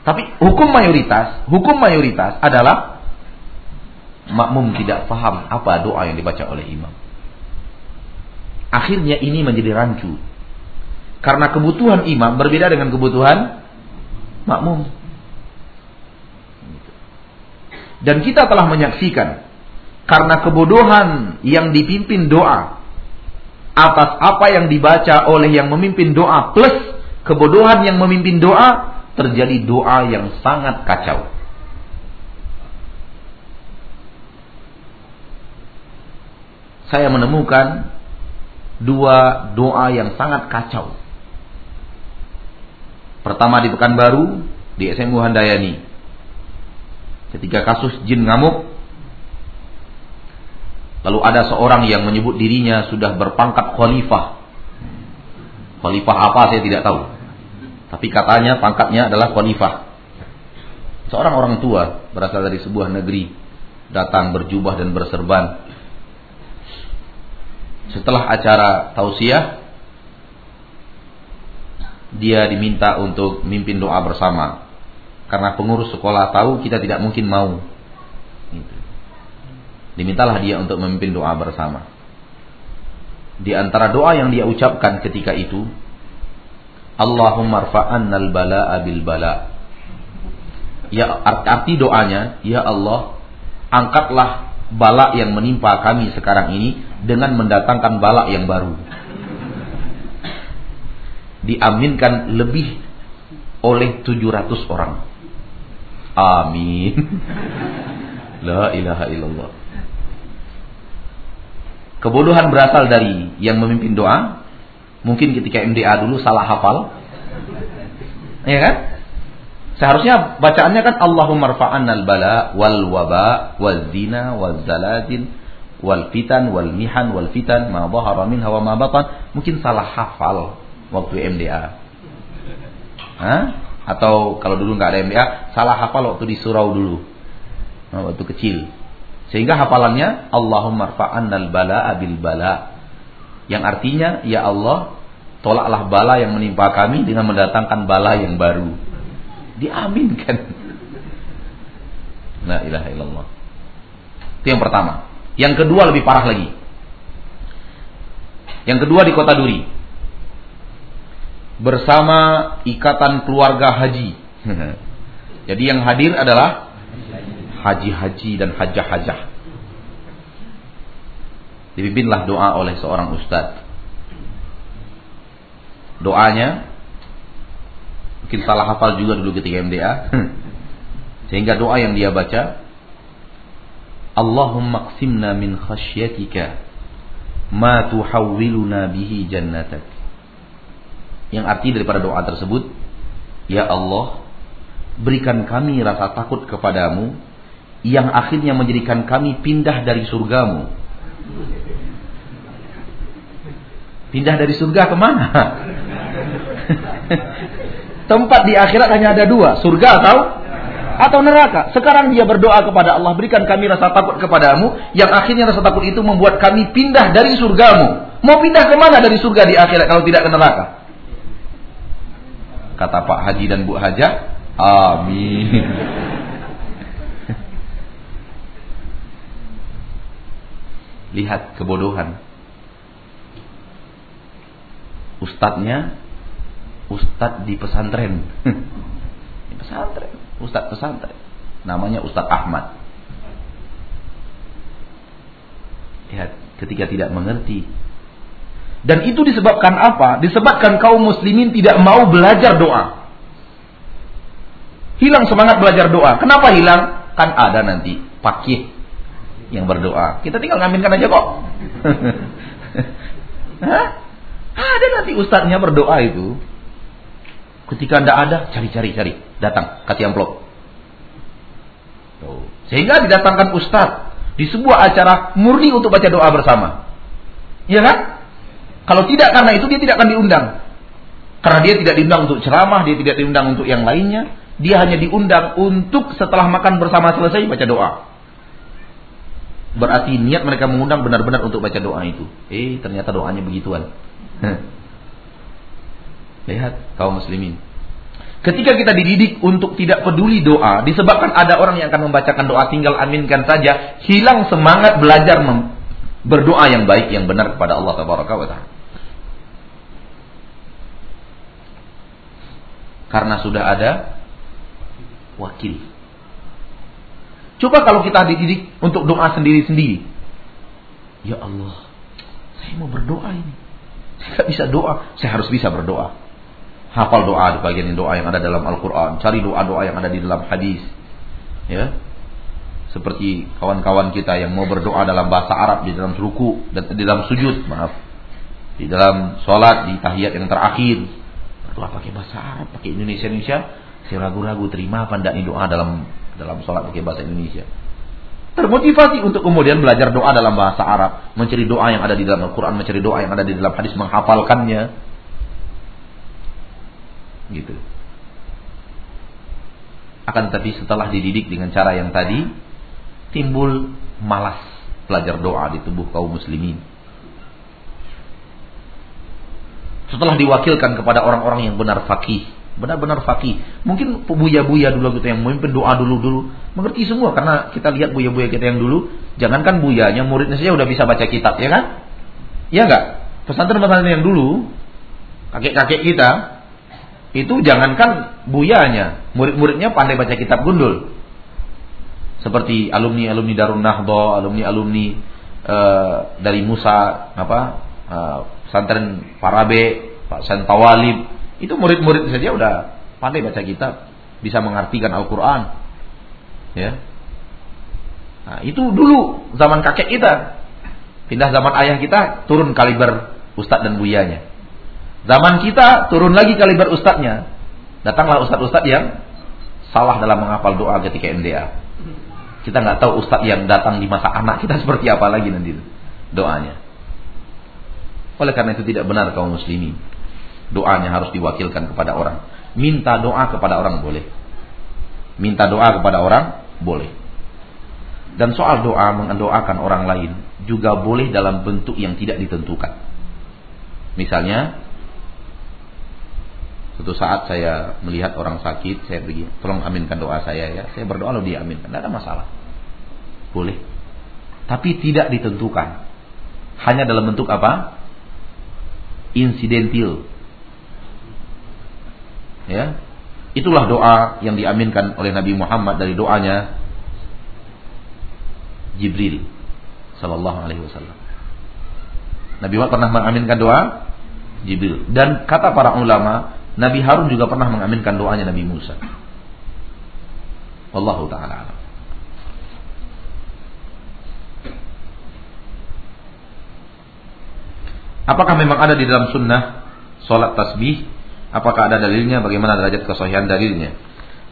Tapi hukum mayoritas, hukum mayoritas adalah makmum tidak paham apa doa yang dibaca oleh imam. Akhirnya ini menjadi rancu. Karena kebutuhan imam berbeda dengan kebutuhan makmum. Dan kita telah menyaksikan karena kebodohan yang dipimpin doa atas apa yang dibaca oleh yang memimpin doa plus kebodohan yang memimpin doa terjadi doa yang sangat kacau. Saya menemukan dua doa yang sangat kacau Pertama di Pekanbaru, di SMU Handayani. Ketika kasus jin ngamuk, lalu ada seorang yang menyebut dirinya sudah berpangkat khalifah. Khalifah apa saya tidak tahu. Tapi katanya pangkatnya adalah khalifah. Seorang orang tua berasal dari sebuah negeri datang berjubah dan berserban. Setelah acara tausiah, dia diminta untuk mimpin doa bersama. Karena pengurus sekolah tahu kita tidak mungkin mau. Gitu. Dimintalah dia untuk memimpin doa bersama. Di antara doa yang dia ucapkan ketika itu, Allahumma rfa'annal bala'a bil bala. Ya arti doanya, ya Allah, angkatlah bala yang menimpa kami sekarang ini dengan mendatangkan bala yang baru diaminkan lebih oleh 700 orang. Amin. La ilaha illallah. Kebodohan berasal dari yang memimpin doa. Mungkin ketika MDA dulu salah hafal. Ya kan? Seharusnya bacaannya kan Allahumma rfa'annal bala wal waba wal zina wal zalazil wal fitan wal mihan wal fitan ma dhahara minha wa ma batan. Mungkin salah hafal waktu MDA. Hah? Atau kalau dulu nggak ada MDA, salah hafal waktu di surau dulu. Nah, waktu kecil. Sehingga hafalannya Allahumma rfa'annal bala abil bala. Yang artinya, ya Allah, tolaklah bala yang menimpa kami dengan mendatangkan bala yang baru diaminkan. La ilaha illallah. Itu yang pertama. Yang kedua lebih parah lagi. Yang kedua di kota Duri. Bersama ikatan keluarga haji. Jadi yang hadir adalah haji-haji dan hajah-hajah. Dipimpinlah doa oleh seorang ustadz. Doanya mungkin salah hafal juga dulu ketika MDA. Sehingga doa yang dia baca, Allahumma qsimna min khasyatika ma tuhawwiluna bihi jannatak. Yang arti daripada doa tersebut, Ya Allah, berikan kami rasa takut kepadamu yang akhirnya menjadikan kami pindah dari surgamu. Pindah dari surga ke mana? Tempat di akhirat hanya ada dua, surga atau atau neraka. Sekarang dia berdoa kepada Allah, berikan kami rasa takut kepadamu, yang akhirnya rasa takut itu membuat kami pindah dari surgamu. Mau pindah ke mana dari surga di akhirat kalau tidak ke neraka? Kata Pak Haji dan Bu Haja, amin. Lihat kebodohan. Ustadznya ustadz di pesantren. di pesantren, ustadz pesantren. Namanya Ustadz Ahmad. Lihat, ketika tidak mengerti. Dan itu disebabkan apa? Disebabkan kaum muslimin tidak mau belajar doa. Hilang semangat belajar doa. Kenapa hilang? Kan ada nanti pakih yang berdoa. Kita tinggal ngaminkan aja kok. Hah? Ada nanti ustadznya berdoa itu. Ketika tidak ada, cari-cari, cari. Datang, kasih amplop. Sehingga didatangkan ustadz di sebuah acara murni untuk baca doa bersama. Iya kan? Kalau tidak karena itu dia tidak akan diundang. Karena dia tidak diundang untuk ceramah, dia tidak diundang untuk yang lainnya. Dia hanya diundang untuk setelah makan bersama selesai baca doa. Berarti niat mereka mengundang benar-benar untuk baca doa itu. Eh, ternyata doanya begituan. Lihat kaum muslimin. Ketika kita dididik untuk tidak peduli doa, disebabkan ada orang yang akan membacakan doa tinggal aminkan saja, hilang semangat belajar berdoa yang baik yang benar kepada Allah taala. Karena sudah ada wakil. Coba kalau kita dididik untuk doa sendiri-sendiri. Ya Allah, saya mau berdoa ini. Saya bisa doa, saya harus bisa berdoa hafal doa di bagian doa yang ada dalam Al-Quran, cari doa-doa yang ada di dalam hadis, ya. Seperti kawan-kawan kita yang mau berdoa dalam bahasa Arab di dalam ruku dan di dalam sujud, maaf, di dalam sholat di tahiyat yang terakhir, berdoa pakai bahasa Arab, pakai Indonesia Indonesia, saya ragu-ragu terima apa tidak nih doa dalam dalam sholat pakai bahasa Indonesia. Termotivasi untuk kemudian belajar doa dalam bahasa Arab, mencari doa yang ada di dalam Al-Quran, mencari doa yang ada di dalam hadis, menghafalkannya, gitu. Akan tetapi setelah dididik dengan cara yang tadi, timbul malas belajar doa di tubuh kaum muslimin. Setelah diwakilkan kepada orang-orang yang benar fakih, benar-benar fakih. Mungkin buya-buya dulu gitu yang memimpin doa dulu-dulu, mengerti semua karena kita lihat buya-buya kita yang dulu, jangankan buyanya, muridnya saja udah bisa baca kitab, ya kan? Ya enggak? Pesantren-pesantren yang dulu, kakek-kakek kita, itu jangankan buyanya, murid-muridnya pandai baca kitab gundul. Seperti alumni-alumni Darun Nahdo, alumni-alumni uh, dari Musa, apa uh, pesantren Parabe, Pak Santawalib, itu murid-murid saja udah pandai baca kitab, bisa mengartikan Al-Quran. Ya. Nah, itu dulu zaman kakek kita. Pindah zaman ayah kita turun kaliber ustadz dan buyanya. Zaman kita turun lagi kaliber ustadznya. Datanglah ustadz-ustadz yang salah dalam menghafal doa ketika MDA. Kita nggak tahu ustadz yang datang di masa anak kita seperti apa lagi nanti doanya. Oleh karena itu tidak benar kaum muslimin. Doanya harus diwakilkan kepada orang. Minta doa kepada orang boleh. Minta doa kepada orang boleh. Dan soal doa mendoakan orang lain juga boleh dalam bentuk yang tidak ditentukan. Misalnya Suatu saat saya melihat orang sakit, saya pergi, tolong aminkan doa saya ya. Saya berdoa lalu dia aminkan, tidak ada masalah. Boleh. Tapi tidak ditentukan. Hanya dalam bentuk apa? Insidentil. Ya. Itulah doa yang diaminkan oleh Nabi Muhammad dari doanya Jibril sallallahu alaihi wasallam. Nabi Muhammad pernah mengaminkan doa Jibril dan kata para ulama Nabi Harun juga pernah mengaminkan doanya Nabi Musa. Wallahu taala Apakah memang ada di dalam sunnah solat tasbih? Apakah ada dalilnya? Bagaimana derajat kesahihan dalilnya?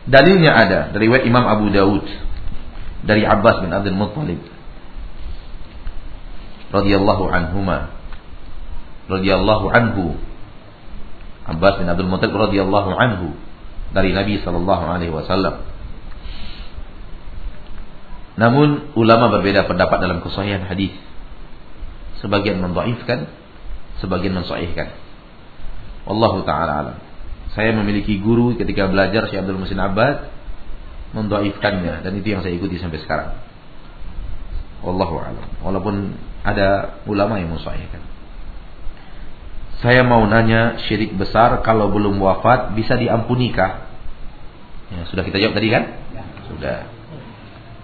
Dalilnya ada dari Imam Abu Daud dari Abbas bin Abdul Muttalib radhiyallahu anhuma radhiyallahu anhu Abbas bin Abdul Muttalib radhiyallahu anhu dari Nabi sallallahu alaihi wasallam. Namun ulama berbeda pendapat dalam kesahihan hadis. Sebagian mendhaifkan, sebagian mensahihkan. Wallahu taala alam. Saya memiliki guru ketika belajar Syekh Abdul Musin Abbas mendhaifkannya dan itu yang saya ikuti sampai sekarang. Wallahu alam. Walaupun ada ulama yang mensahihkan. Saya mau nanya syirik besar kalau belum wafat bisa diampunikah? Ya, sudah kita jawab tadi kan? Ya. Sudah.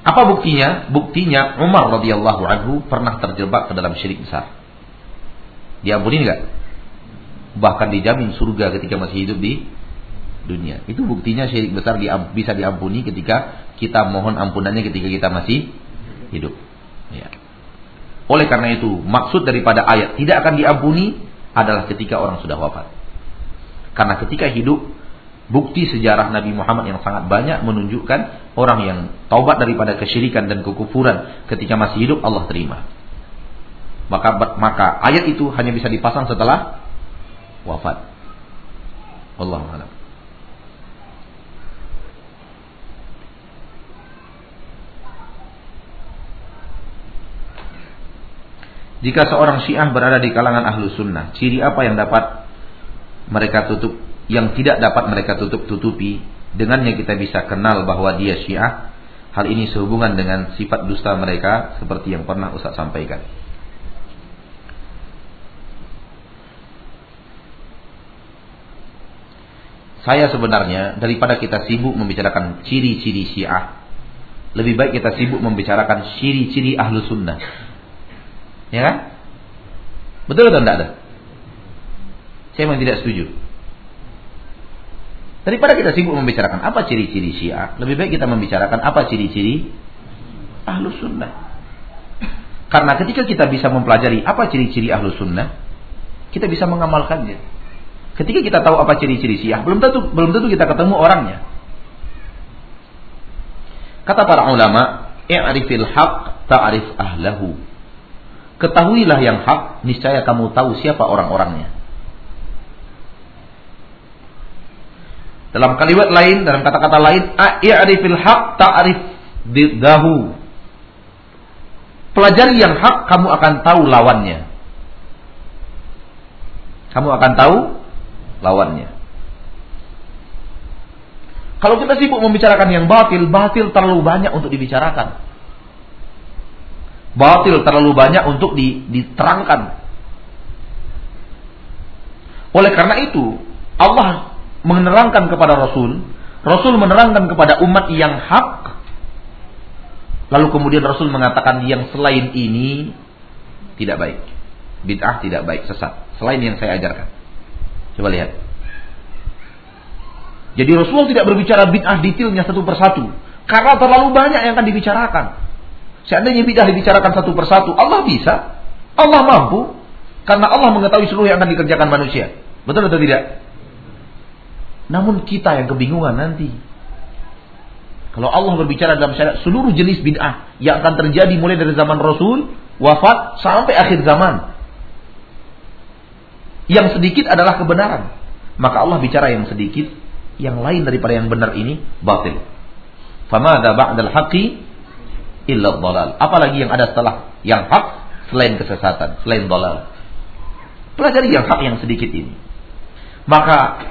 Apa buktinya? Buktinya Umar radhiyallahu anhu pernah terjebak ke dalam syirik besar. Diampuni enggak? Bahkan dijamin surga ketika masih hidup di dunia. Itu buktinya syirik besar bisa diampuni ketika kita mohon ampunannya ketika kita masih hidup. Ya. Oleh karena itu, maksud daripada ayat tidak akan diampuni adalah ketika orang sudah wafat. Karena ketika hidup, bukti sejarah Nabi Muhammad yang sangat banyak menunjukkan orang yang taubat daripada kesyirikan dan kekufuran ketika masih hidup Allah terima. Maka maka ayat itu hanya bisa dipasang setelah wafat. Allah a'lam. Jika seorang syiah berada di kalangan ahlu sunnah, ciri apa yang dapat mereka tutup, yang tidak dapat mereka tutup-tutupi, dengannya kita bisa kenal bahwa dia syiah. Hal ini sehubungan dengan sifat dusta mereka seperti yang pernah Ustaz sampaikan. Saya sebenarnya daripada kita sibuk membicarakan ciri-ciri syiah, lebih baik kita sibuk membicarakan ciri-ciri ahlu sunnah. Ya kan? Betul atau tidak? Saya memang tidak setuju. Daripada kita sibuk membicarakan apa ciri-ciri Syiah, lebih baik kita membicarakan apa ciri-ciri Ahlu Sunnah. Karena ketika kita bisa mempelajari apa ciri-ciri Ahlu Sunnah, kita bisa mengamalkannya. Ketika kita tahu apa ciri-ciri Syiah, belum tentu belum tentu kita ketemu orangnya. Kata para ulama, "I'rifil haq ta'rif ahlahu." Ketahuilah yang hak, niscaya kamu tahu siapa orang-orangnya. Dalam kalimat lain, dalam kata-kata lain, i'rifil haq ta'rif didahu. Pelajari yang hak, kamu akan tahu lawannya. Kamu akan tahu lawannya. Kalau kita sibuk membicarakan yang batil, batil terlalu banyak untuk dibicarakan batil terlalu banyak untuk diterangkan. Oleh karena itu, Allah menerangkan kepada Rasul, Rasul menerangkan kepada umat yang hak, lalu kemudian Rasul mengatakan yang selain ini tidak baik. Bid'ah tidak baik, sesat. Selain yang saya ajarkan. Coba lihat. Jadi Rasul tidak berbicara bid'ah detailnya satu persatu. Karena terlalu banyak yang akan dibicarakan. Seandainya bidah dibicarakan satu persatu, Allah bisa. Allah mampu. Karena Allah mengetahui seluruh yang akan dikerjakan manusia. Betul atau tidak? Namun kita yang kebingungan nanti. Kalau Allah berbicara dalam syariat seluruh jenis bid'ah yang akan terjadi mulai dari zaman Rasul, wafat sampai akhir zaman. Yang sedikit adalah kebenaran. Maka Allah bicara yang sedikit, yang lain daripada yang benar ini batil. Famada ba'dal illa dhalal. Apalagi yang ada setelah yang hak selain kesesatan, selain dhalal. Pelajari yang hak yang sedikit ini. Maka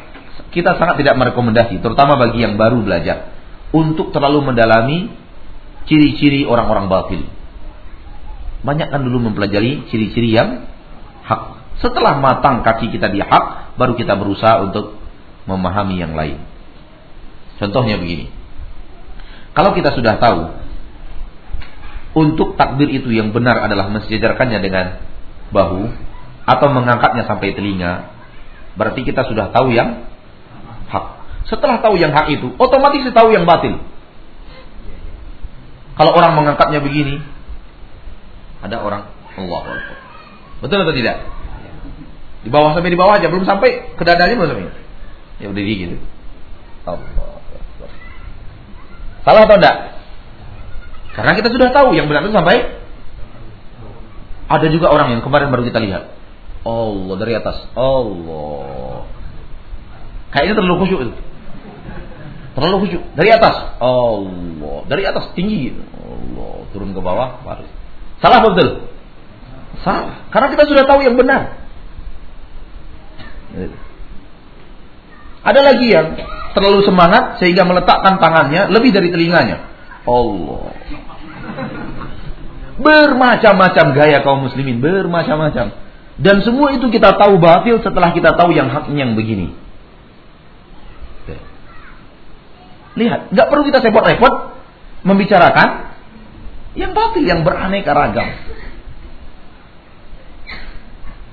kita sangat tidak merekomendasi, terutama bagi yang baru belajar, untuk terlalu mendalami ciri-ciri orang-orang batil. Banyak kan dulu mempelajari ciri-ciri yang hak. Setelah matang kaki kita di hak, baru kita berusaha untuk memahami yang lain. Contohnya begini. Kalau kita sudah tahu untuk takbir itu yang benar adalah mensejajarkannya dengan bahu atau mengangkatnya sampai telinga, berarti kita sudah tahu yang hak. Setelah tahu yang hak itu, otomatis tahu yang batil. Kalau orang mengangkatnya begini, ada orang Allah Betul atau tidak? Di bawah sampai di bawah aja, belum sampai ke dadanya belum sampai. Ya udah gitu. Allah. Salah atau enggak? Karena kita sudah tahu yang benar itu sampai ada juga orang yang kemarin baru kita lihat. Allah dari atas. Allah. Kayaknya terlalu khusyuk itu. Terlalu khusyuk. Dari atas. Allah. Dari atas tinggi. Allah. Turun ke bawah. Baru. Salah betul? Salah. Karena kita sudah tahu yang benar. Ada lagi yang terlalu semangat sehingga meletakkan tangannya lebih dari telinganya. Allah. Bermacam-macam gaya kaum muslimin, bermacam-macam. Dan semua itu kita tahu batil setelah kita tahu yang haknya yang begini. Lihat, nggak perlu kita repot-repot membicarakan yang batil, yang beraneka ragam.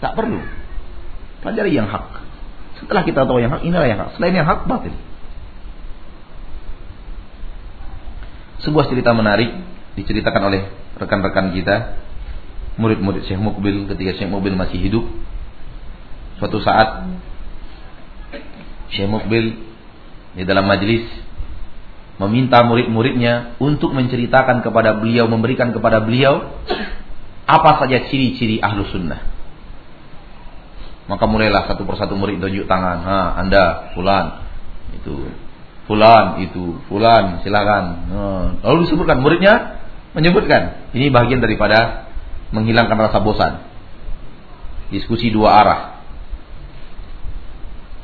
Tak perlu. Pelajari yang hak. Setelah kita tahu yang hak, inilah yang hak. Selain yang hak, batil. Sebuah cerita menarik diceritakan oleh rekan-rekan kita, murid-murid Syekh Mukbil ketika Syekh Mukbil masih hidup. Suatu saat Syekh Mukbil di dalam majlis meminta murid-muridnya untuk menceritakan kepada beliau, memberikan kepada beliau apa saja ciri-ciri ahlu sunnah. Maka mulailah satu persatu murid tunjuk tangan. Ha, anda, fulan, itu, fulan, itu, fulan, silakan. Nah, lalu disebutkan muridnya menyebutkan. Ini bagian daripada menghilangkan rasa bosan. Diskusi dua arah.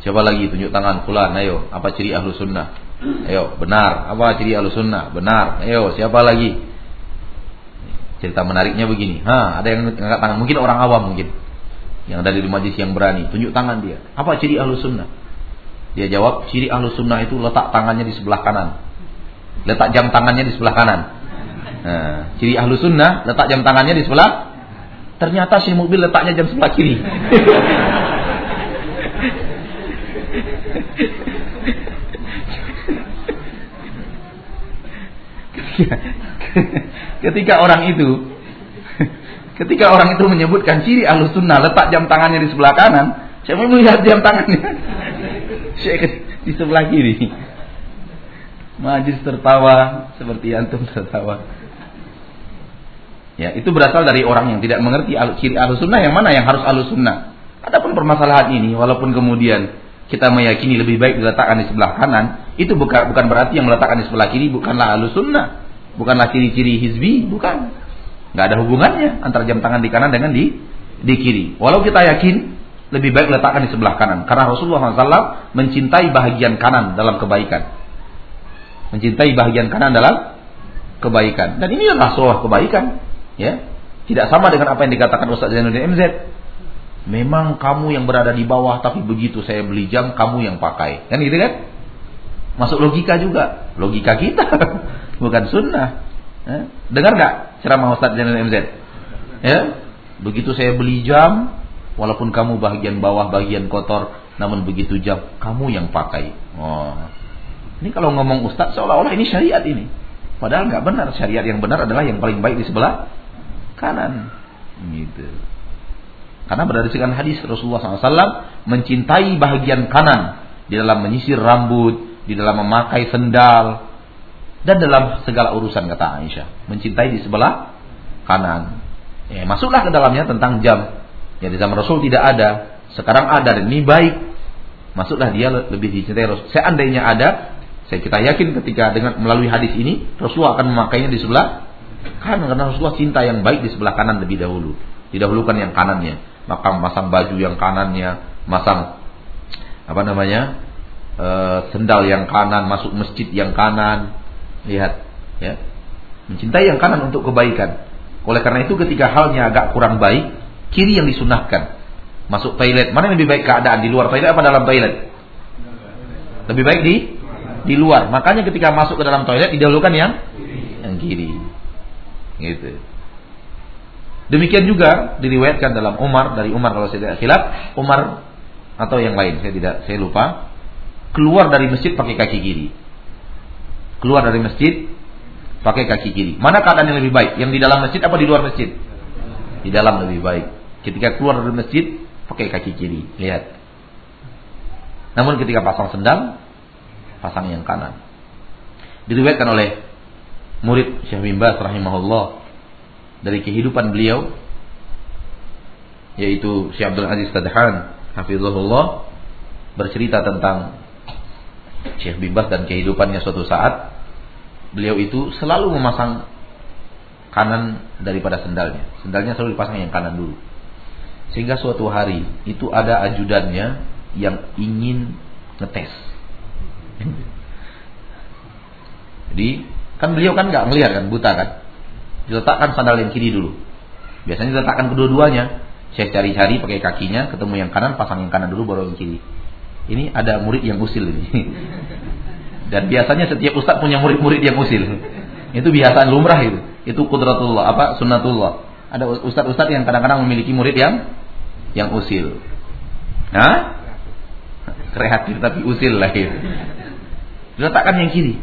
Siapa lagi tunjuk tangan fulan, ayo, apa ciri ahlu sunnah? Ayo, benar. Apa ciri sunnah? Benar. Ayo, siapa lagi? Cerita menariknya begini. Ha, ada yang angkat tangan. Mungkin orang awam mungkin. Yang dari majlis yang berani. Tunjuk tangan dia. Apa ciri sunnah? Dia jawab, ciri sunnah itu letak tangannya di sebelah kanan. Letak jam tangannya di sebelah kanan. Nah, ciri sunnah, letak jam tangannya di sebelah. Ternyata si mobil letaknya jam sebelah kiri. ketika orang itu ketika orang itu menyebutkan ciri ahlu sunnah letak jam tangannya di sebelah kanan saya mau melihat jam tangannya saya di sebelah kiri majlis tertawa seperti antum tertawa ya itu berasal dari orang yang tidak mengerti ciri ahlu sunnah yang mana yang harus ahlu sunnah adapun permasalahan ini walaupun kemudian kita meyakini lebih baik diletakkan di sebelah kanan, itu bukan bukan berarti yang meletakkan di sebelah kiri bukanlah ahlu sunnah. Bukanlah ciri-ciri hizbi, bukan. Nggak ada hubungannya antara jam tangan di kanan dengan di di kiri. Walau kita yakin lebih baik letakkan di sebelah kanan, karena Rasulullah SAW mencintai bahagian kanan dalam kebaikan. Mencintai bahagian kanan dalam kebaikan. Dan ini adalah sebuah kebaikan, ya. Tidak sama dengan apa yang dikatakan Ustaz Zainuddin MZ. Memang kamu yang berada di bawah tapi begitu saya beli jam kamu yang pakai. Kan gitu kan? Masuk logika juga. Logika kita. bukan sunnah. Ya. Dengar nggak ceramah Ustaz Jainal MZ? Ya, begitu saya beli jam, walaupun kamu bagian bawah, bagian kotor, namun begitu jam kamu yang pakai. Oh. Ini kalau ngomong Ustaz seolah-olah ini syariat ini. Padahal nggak benar. Syariat yang benar adalah yang paling baik di sebelah kanan. Gitu. Karena berdasarkan hadis Rasulullah SAW mencintai bahagian kanan di dalam menyisir rambut, di dalam memakai sendal, dan dalam segala urusan kata Aisyah. Mencintai di sebelah kanan. Ya, masuklah ke dalamnya tentang jam. Ya di zaman Rasul tidak ada. Sekarang ada dan ini baik. Masuklah dia lebih dicintai Rasul. Seandainya ada, saya kita yakin ketika dengan melalui hadis ini Rasulullah akan memakainya di sebelah kanan karena Rasulullah cinta yang baik di sebelah kanan lebih dahulu. Didahulukan yang kanannya. Maka masang baju yang kanannya, masang apa namanya? E, sendal yang kanan, masuk masjid yang kanan. Lihat, ya. Mencintai yang kanan untuk kebaikan. Oleh karena itu ketika halnya agak kurang baik, kiri yang disunahkan. Masuk toilet, mana yang lebih baik keadaan di luar toilet apa dalam toilet? Lebih baik di di luar. Makanya ketika masuk ke dalam toilet didahulukan yang yang kiri. Gitu. Demikian juga diriwayatkan dalam Umar dari Umar kalau saya tidak silap, Umar atau yang lain saya tidak saya lupa keluar dari masjid pakai kaki kiri. Keluar dari masjid pakai kaki kiri. Mana keadaan yang lebih baik? Yang di dalam masjid apa di luar masjid? Di dalam lebih baik. Ketika keluar dari masjid pakai kaki kiri. Lihat. Namun ketika pasang sendal pasang yang kanan. Diriwayatkan oleh murid Syekh bin Baz rahimahullah dari kehidupan beliau yaitu Syekh Abdul Aziz Tadhan hafizahullah bercerita tentang Syekh bin Baz dan kehidupannya suatu saat beliau itu selalu memasang kanan daripada sendalnya. Sendalnya selalu dipasang yang kanan dulu. Sehingga suatu hari itu ada ajudannya yang ingin ngetes. Jadi kan beliau kan nggak ngelihat kan buta kan. Diletakkan sandal yang kiri dulu. Biasanya diletakkan kedua-duanya. Saya cari-cari pakai kakinya, ketemu yang kanan, pasang yang kanan dulu baru yang kiri. Ini ada murid yang usil ini. Dan biasanya setiap ustadz punya murid-murid yang usil. Itu biasaan lumrah itu. Itu kudratullah, apa sunnatullah. Ada ustadz-ustadz yang kadang-kadang memiliki murid yang yang usil. Hah? Kreatif tapi usil lah itu. Diletakkan yang kiri.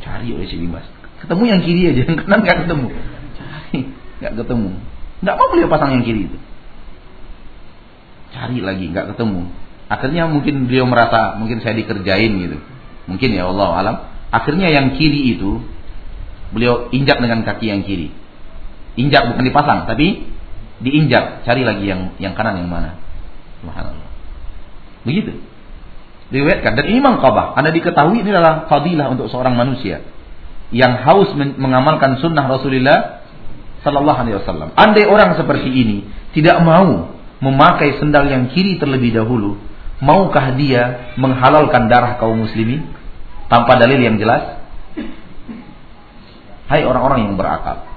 Cari oleh si Dimas. Ketemu yang kiri aja, yang kanan nggak ketemu. Cari, nggak ketemu. Nggak mau beliau pasang yang kiri itu. Cari lagi, nggak ketemu. Akhirnya mungkin beliau merasa mungkin saya dikerjain gitu. Mungkin ya Allah alam. Akhirnya yang kiri itu beliau injak dengan kaki yang kiri. Injak bukan dipasang, tapi diinjak. Cari lagi yang yang kanan yang mana. Subhanallah. Begitu. Diriwayatkan dan ini mangkabah. Anda diketahui ini adalah fadilah untuk seorang manusia yang haus mengamalkan sunnah Rasulullah Sallallahu Alaihi Wasallam. Andai orang seperti ini tidak mau memakai sendal yang kiri terlebih dahulu, maukah dia menghalalkan darah kaum muslimin tanpa dalil yang jelas? Hai orang-orang yang berakal.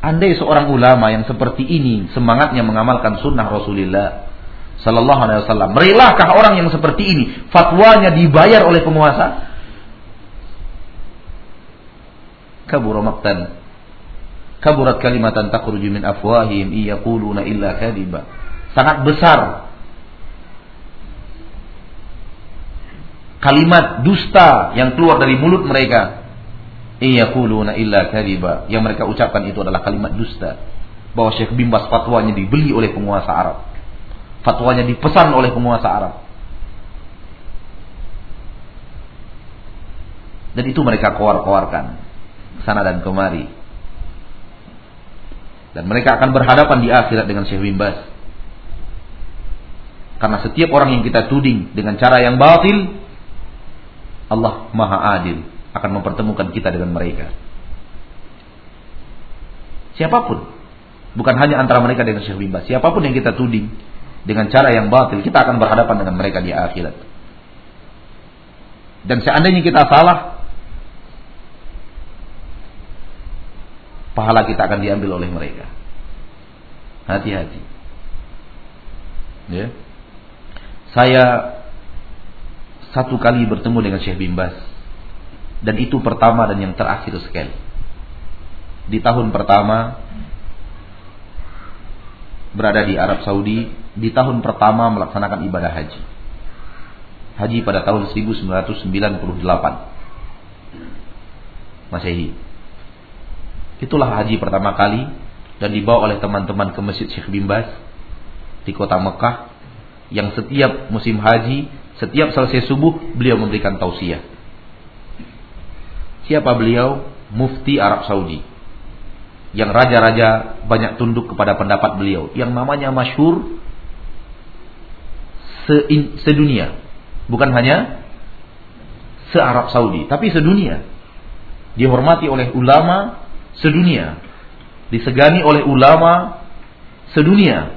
Andai seorang ulama yang seperti ini semangatnya mengamalkan sunnah Rasulullah Sallallahu Alaihi Wasallam, relakah orang yang seperti ini fatwanya dibayar oleh penguasa? Kabur maktan kaburat kalimatan takhruju min afwahihim iyaquluna illa kadiba. Sangat besar kalimat dusta yang keluar dari mulut mereka. Iyaquluna illa kadiba. Yang mereka ucapkan itu adalah kalimat dusta. Bahwa Syekh Bimbas fatwanya dibeli oleh penguasa Arab. Fatwanya dipesan oleh penguasa Arab. Dan itu mereka keluar-keluarkan sana dan kemari. Dan mereka akan berhadapan di akhirat dengan Syekh Bimbas. Karena setiap orang yang kita tuding dengan cara yang batil, Allah Maha Adil akan mempertemukan kita dengan mereka. Siapa pun, bukan hanya antara mereka dengan Syekh Bimba, siapa pun yang kita tuding dengan cara yang batil, kita akan berhadapan dengan mereka di akhirat. Dan seandainya kita salah, pahala kita akan diambil oleh mereka. Hati-hati. Ya. Saya satu kali bertemu dengan Syekh Bimbas dan itu pertama dan yang terakhir sekali. Di tahun pertama berada di Arab Saudi, di tahun pertama melaksanakan ibadah haji. Haji pada tahun 1998. Masehi. Itulah haji pertama kali dan dibawa oleh teman-teman ke Masjid Syekh Bimbas di kota Mekah yang setiap musim haji, setiap selesai subuh beliau memberikan tausiah. Siapa beliau? Mufti Arab Saudi. Yang raja-raja banyak tunduk kepada pendapat beliau. Yang namanya masyhur se sedunia. Bukan hanya se-Arab Saudi, tapi sedunia. Dihormati oleh ulama sedunia. Disegani oleh ulama sedunia.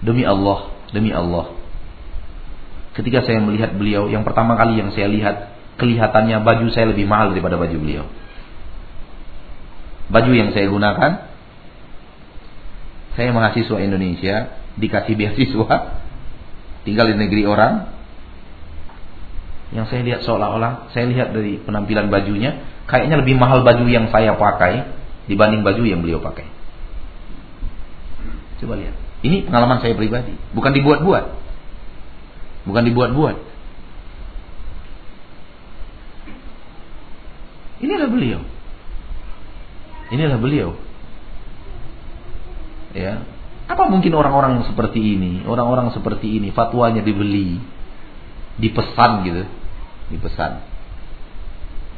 Demi Allah, demi Allah. Ketika saya melihat beliau, yang pertama kali yang saya lihat, kelihatannya baju saya lebih mahal daripada baju beliau. Baju yang saya gunakan, saya mahasiswa Indonesia, dikasih beasiswa, tinggal di negeri orang. Yang saya lihat seolah-olah, saya lihat dari penampilan bajunya, kayaknya lebih mahal baju yang saya pakai dibanding baju yang beliau pakai. Coba lihat. Ini pengalaman saya pribadi, bukan dibuat-buat. Bukan dibuat-buat. Inilah beliau. Inilah beliau. Ya. Apa mungkin orang-orang seperti ini, orang-orang seperti ini fatwanya dibeli, dipesan gitu, dipesan.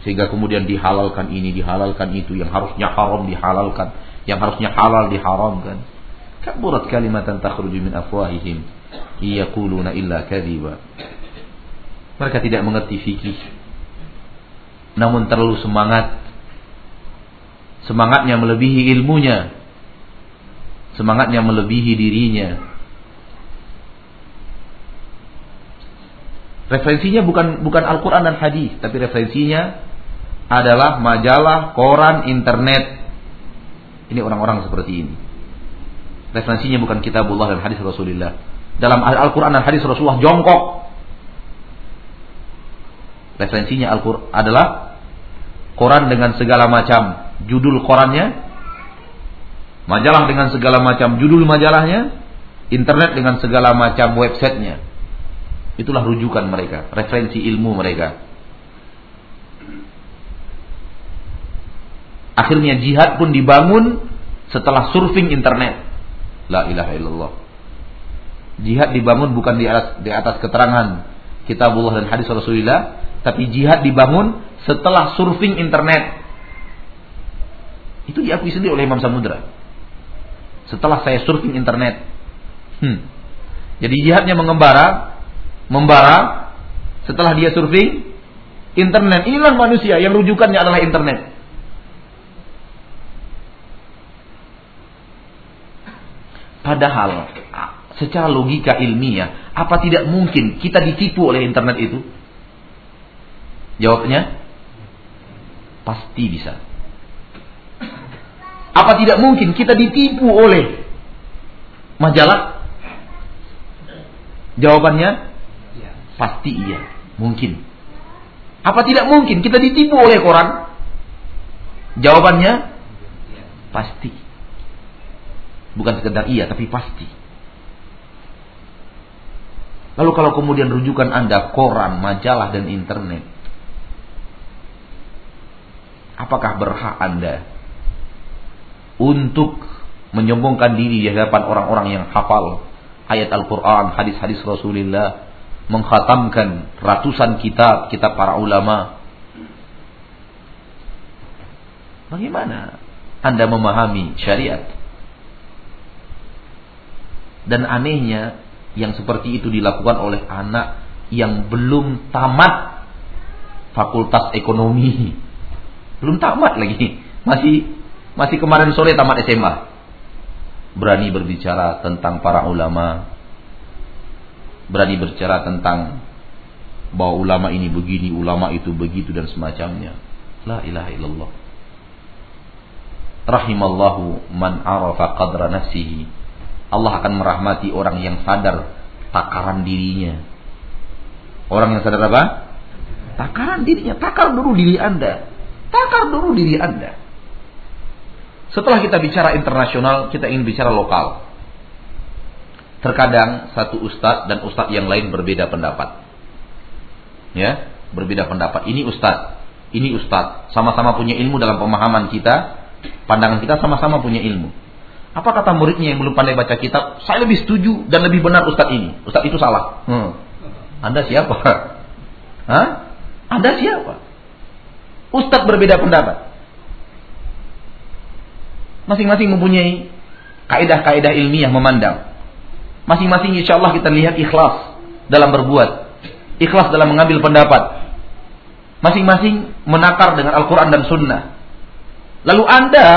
Sehingga kemudian dihalalkan ini, dihalalkan itu, yang harusnya haram dihalalkan, yang harusnya halal diharamkan. Kaburat kalimatan takhruju min afwahihim yaquluna illa kadhiba. Mereka tidak mengerti fikih. Namun terlalu semangat. Semangatnya melebihi ilmunya. Semangatnya melebihi dirinya. Referensinya bukan bukan Al-Qur'an dan hadis, tapi referensinya adalah majalah, koran, internet. Ini orang-orang seperti ini. Referensinya bukan kitabullah dan hadis Rasulullah. Dalam Al-Quran dan hadis Rasulullah jongkok. Referensinya Al-Quran adalah Quran dengan segala macam judul Qurannya, majalah dengan segala macam judul majalahnya, internet dengan segala macam websitenya. Itulah rujukan mereka, referensi ilmu mereka. Akhirnya jihad pun dibangun setelah surfing internet. La ilaha illallah. Jihad dibangun bukan di atas, di atas keterangan kitabullah dan hadis Rasulullah, tapi jihad dibangun setelah surfing internet. Itu diakui sendiri oleh Imam Samudra. Setelah saya surfing internet. Hmm. Jadi jihadnya mengembara, membara setelah dia surfing internet. Inilah manusia yang rujukannya adalah internet. Padahal secara logika ilmiah, apa tidak mungkin kita ditipu oleh internet itu? Jawabnya pasti bisa. Apa tidak mungkin kita ditipu oleh majalah? Jawabannya pasti iya, mungkin. Apa tidak mungkin kita ditipu oleh koran? Jawabannya pasti. Bukan sekedar iya, tapi pasti. Lalu kalau kemudian rujukan Anda koran, majalah, dan internet. Apakah berhak Anda untuk menyombongkan diri di hadapan orang-orang yang hafal ayat Al-Quran, hadis-hadis Rasulullah, menghatamkan ratusan kitab, kitab para ulama. Bagaimana Anda memahami syariat? Dan anehnya yang seperti itu dilakukan oleh anak yang belum tamat fakultas ekonomi. Belum tamat lagi. Masih masih kemarin sore tamat SMA. Berani berbicara tentang para ulama. Berani berbicara tentang bahwa ulama ini begini, ulama itu begitu dan semacamnya. La ilaha illallah. Rahimallahu man arafa qadra nafsihi Allah akan merahmati orang yang sadar takaran dirinya. Orang yang sadar apa? Takaran dirinya. Takar dulu diri Anda. Takar dulu diri Anda. Setelah kita bicara internasional, kita ingin bicara lokal. Terkadang satu ustadz dan ustadz yang lain berbeda pendapat. Ya, berbeda pendapat. Ini ustadz, Ini ustadz, sama-sama punya ilmu dalam pemahaman kita, pandangan kita sama-sama punya ilmu. Apa kata muridnya yang belum pandai baca kitab? Saya lebih setuju dan lebih benar ustadz ini. Ustadz itu salah. Hmm. Anda siapa? Hah? Anda siapa? Ustadz berbeda pendapat. Masing-masing mempunyai kaidah-kaidah ilmiah memandang. Masing-masing insya Allah kita lihat ikhlas dalam berbuat. Ikhlas dalam mengambil pendapat. Masing-masing menakar dengan Al-Quran dan Sunnah. Lalu Anda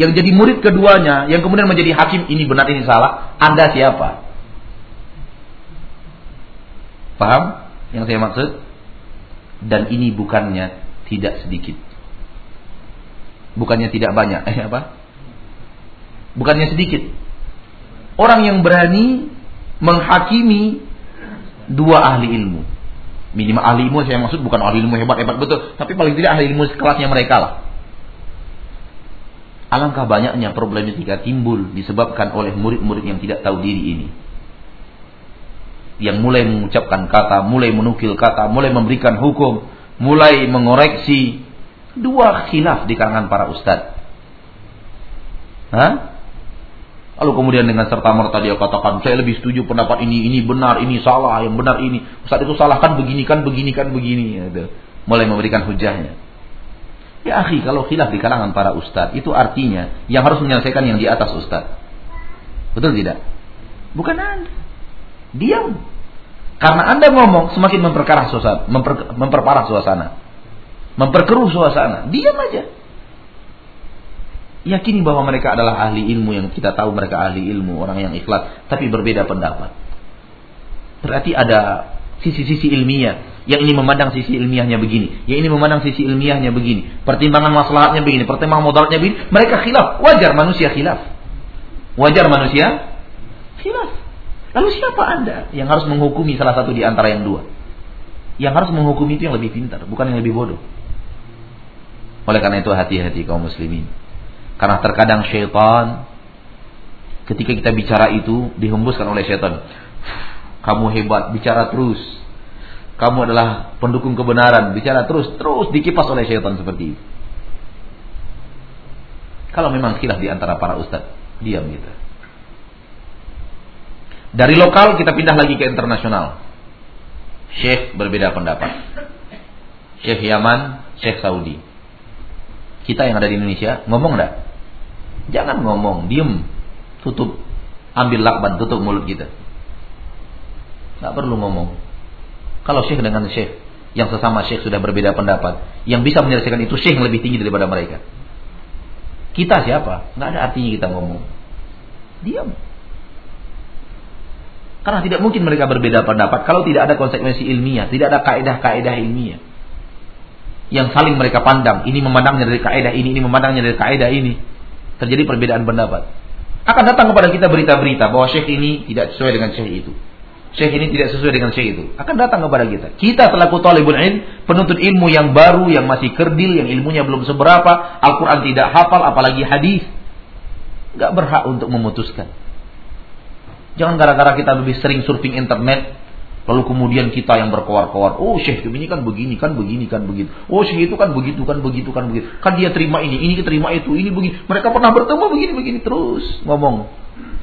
yang jadi murid keduanya, yang kemudian menjadi hakim, ini benar, ini salah. Anda siapa? Paham yang saya maksud? Dan ini bukannya tidak sedikit. Bukannya tidak banyak. Eh apa? Bukannya sedikit. Orang yang berani menghakimi dua ahli ilmu. Minimal ahli ilmu saya maksud bukan ahli ilmu hebat-hebat betul, tapi paling tidak ahli ilmu sekelasnya mereka lah. Alangkah banyaknya problematika timbul disebabkan oleh murid-murid yang tidak tahu diri ini. Yang mulai mengucapkan kata, mulai menukil kata, mulai memberikan hukum, mulai mengoreksi dua khilaf di kalangan para ustadz. Hah? Lalu kemudian dengan serta merta dia katakan, saya lebih setuju pendapat ini, ini benar, ini salah, yang benar ini. Ustaz itu salah kan begini, kan begini, kan begini. Gitu. Mulai memberikan hujahnya. Ya akhi, kalau khilaf di kalangan para ustadz, itu artinya yang harus menyelesaikan yang di atas ustadz. Betul tidak? Bukan anda. Diam. Karena anda ngomong semakin memperparah suasana, memper, memperparah suasana. Memperkeruh suasana. Diam aja yakini bahwa mereka adalah ahli ilmu yang kita tahu mereka ahli ilmu, orang yang ikhlas, tapi berbeda pendapat. Berarti ada sisi-sisi ilmiah. Yang ini memandang sisi ilmiahnya begini, yang ini memandang sisi ilmiahnya begini, pertimbangan masalahnya begini, pertimbangan modalnya begini. Mereka khilaf, wajar manusia khilaf. Wajar manusia khilaf. Lalu siapa Anda yang harus menghukumi salah satu di antara yang dua? Yang harus menghukumi itu yang lebih pintar, bukan yang lebih bodoh. Oleh karena itu hati-hati kaum muslimin. Karena terkadang syaitan ketika kita bicara itu dihembuskan oleh syaitan. Kamu hebat, bicara terus. Kamu adalah pendukung kebenaran, bicara terus, terus dikipas oleh syaitan seperti itu. Kalau memang khilaf di antara para ustadz, diam kita. Dari lokal kita pindah lagi ke internasional. Syekh berbeda pendapat. Syekh Yaman, Syekh Saudi. Kita yang ada di Indonesia ngomong enggak? Jangan ngomong, diem, tutup, ambil lakban, tutup mulut kita. Gak perlu ngomong. Kalau syekh dengan syekh, yang sesama syekh sudah berbeda pendapat, yang bisa menyelesaikan itu syekh yang lebih tinggi daripada mereka. Kita siapa? Gak ada artinya kita ngomong. Diam. Karena tidak mungkin mereka berbeda pendapat kalau tidak ada konsekuensi ilmiah, tidak ada kaedah-kaedah ilmiah. Yang saling mereka pandang, ini memandangnya dari kaedah ini, ini memandangnya dari kaedah ini terjadi perbedaan pendapat. Akan datang kepada kita berita-berita bahwa syekh ini tidak sesuai dengan syekh itu. Syekh ini tidak sesuai dengan syekh itu. Akan datang kepada kita. Kita selaku talibul ilm, penuntut ilmu yang baru, yang masih kerdil, yang ilmunya belum seberapa, Al-Quran tidak hafal, apalagi hadis. Gak berhak untuk memutuskan. Jangan gara-gara kita lebih sering surfing internet, Lalu kemudian kita yang berkoar-koar, oh syekh ini kan begini, kan begini, kan begitu. Oh syekh itu kan begitu, kan begitu, kan begitu. Kan dia terima ini, ini terima itu, ini begini. Mereka pernah bertemu begini, begini terus ngomong.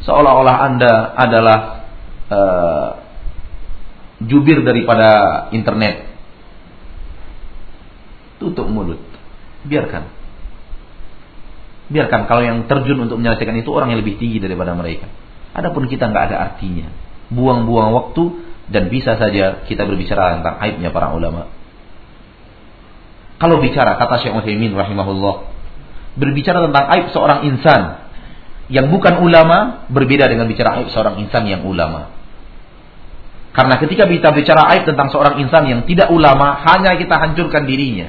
Seolah-olah anda adalah uh, jubir daripada internet. Tutup mulut, biarkan. Biarkan kalau yang terjun untuk menyelesaikan itu orang yang lebih tinggi daripada mereka. Adapun kita nggak ada artinya. Buang-buang waktu dan bisa saja kita berbicara tentang aibnya para ulama. Kalau bicara kata Syekh Utsaimin rahimahullah, berbicara tentang aib seorang insan yang bukan ulama berbeda dengan bicara aib seorang insan yang ulama. Karena ketika kita bicara aib tentang seorang insan yang tidak ulama, hanya kita hancurkan dirinya.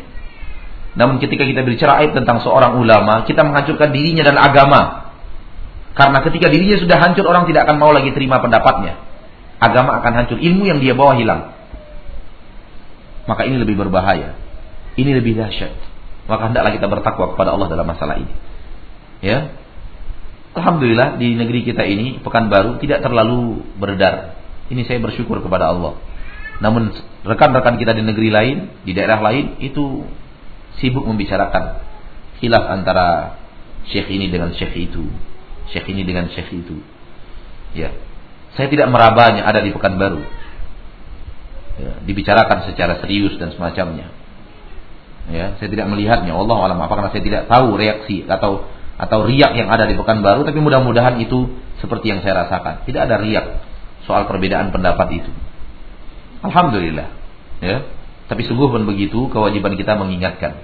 Namun ketika kita bicara aib tentang seorang ulama, kita menghancurkan dirinya dan agama. Karena ketika dirinya sudah hancur, orang tidak akan mau lagi terima pendapatnya agama akan hancur, ilmu yang dia bawa hilang. Maka ini lebih berbahaya. Ini lebih dahsyat. Maka hendaklah kita bertakwa kepada Allah dalam masalah ini. Ya. Alhamdulillah di negeri kita ini Pekanbaru tidak terlalu beredar. Ini saya bersyukur kepada Allah. Namun rekan-rekan kita di negeri lain, di daerah lain itu sibuk membicarakan khilaf antara syekh ini dengan syekh itu, syekh ini dengan syekh itu. Ya. Saya tidak merabanya ada di Pekanbaru. Ya, dibicarakan secara serius dan semacamnya. Ya, saya tidak melihatnya. Allah alam apa karena saya tidak tahu reaksi atau atau riak yang ada di Pekanbaru tapi mudah-mudahan itu seperti yang saya rasakan. Tidak ada riak soal perbedaan pendapat itu. Alhamdulillah. Ya. Tapi sungguh pun begitu kewajiban kita mengingatkan.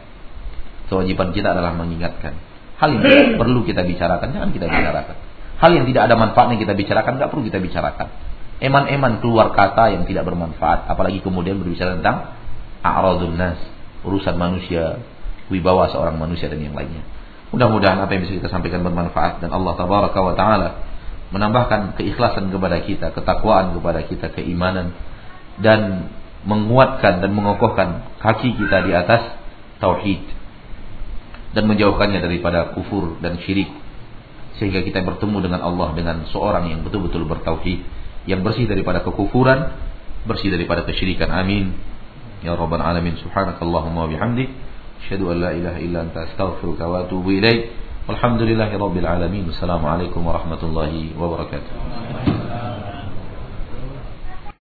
Kewajiban kita adalah mengingatkan. Hal yang tidak perlu kita bicarakan jangan kita bicarakan. Hal yang tidak ada manfaatnya kita bicarakan tidak perlu kita bicarakan. Eman-eman keluar kata yang tidak bermanfaat, apalagi kemudian berbicara tentang a'radun nas, urusan manusia, wibawa seorang manusia dan yang lainnya. Mudah-mudahan apa yang bisa kita sampaikan bermanfaat dan Allah tabaraka wa taala menambahkan keikhlasan kepada kita, ketakwaan kepada kita, keimanan dan menguatkan dan mengokohkan kaki kita di atas tauhid dan menjauhkannya daripada kufur dan syirik. Sehingga kita bertemu dengan Allah dengan seorang yang betul-betul bertauhid yang bersih daripada kekufuran bersih daripada kesyirikan. Amin. Ya rabbal alamin. Subhanakallahumma wa bihamdik asyhadu an la ilaha illa anta astaghfiruka wa atubu ilaik. Walhamdulillahi rabbil alamin. Assalamualaikum warahmatullahi wabarakatuh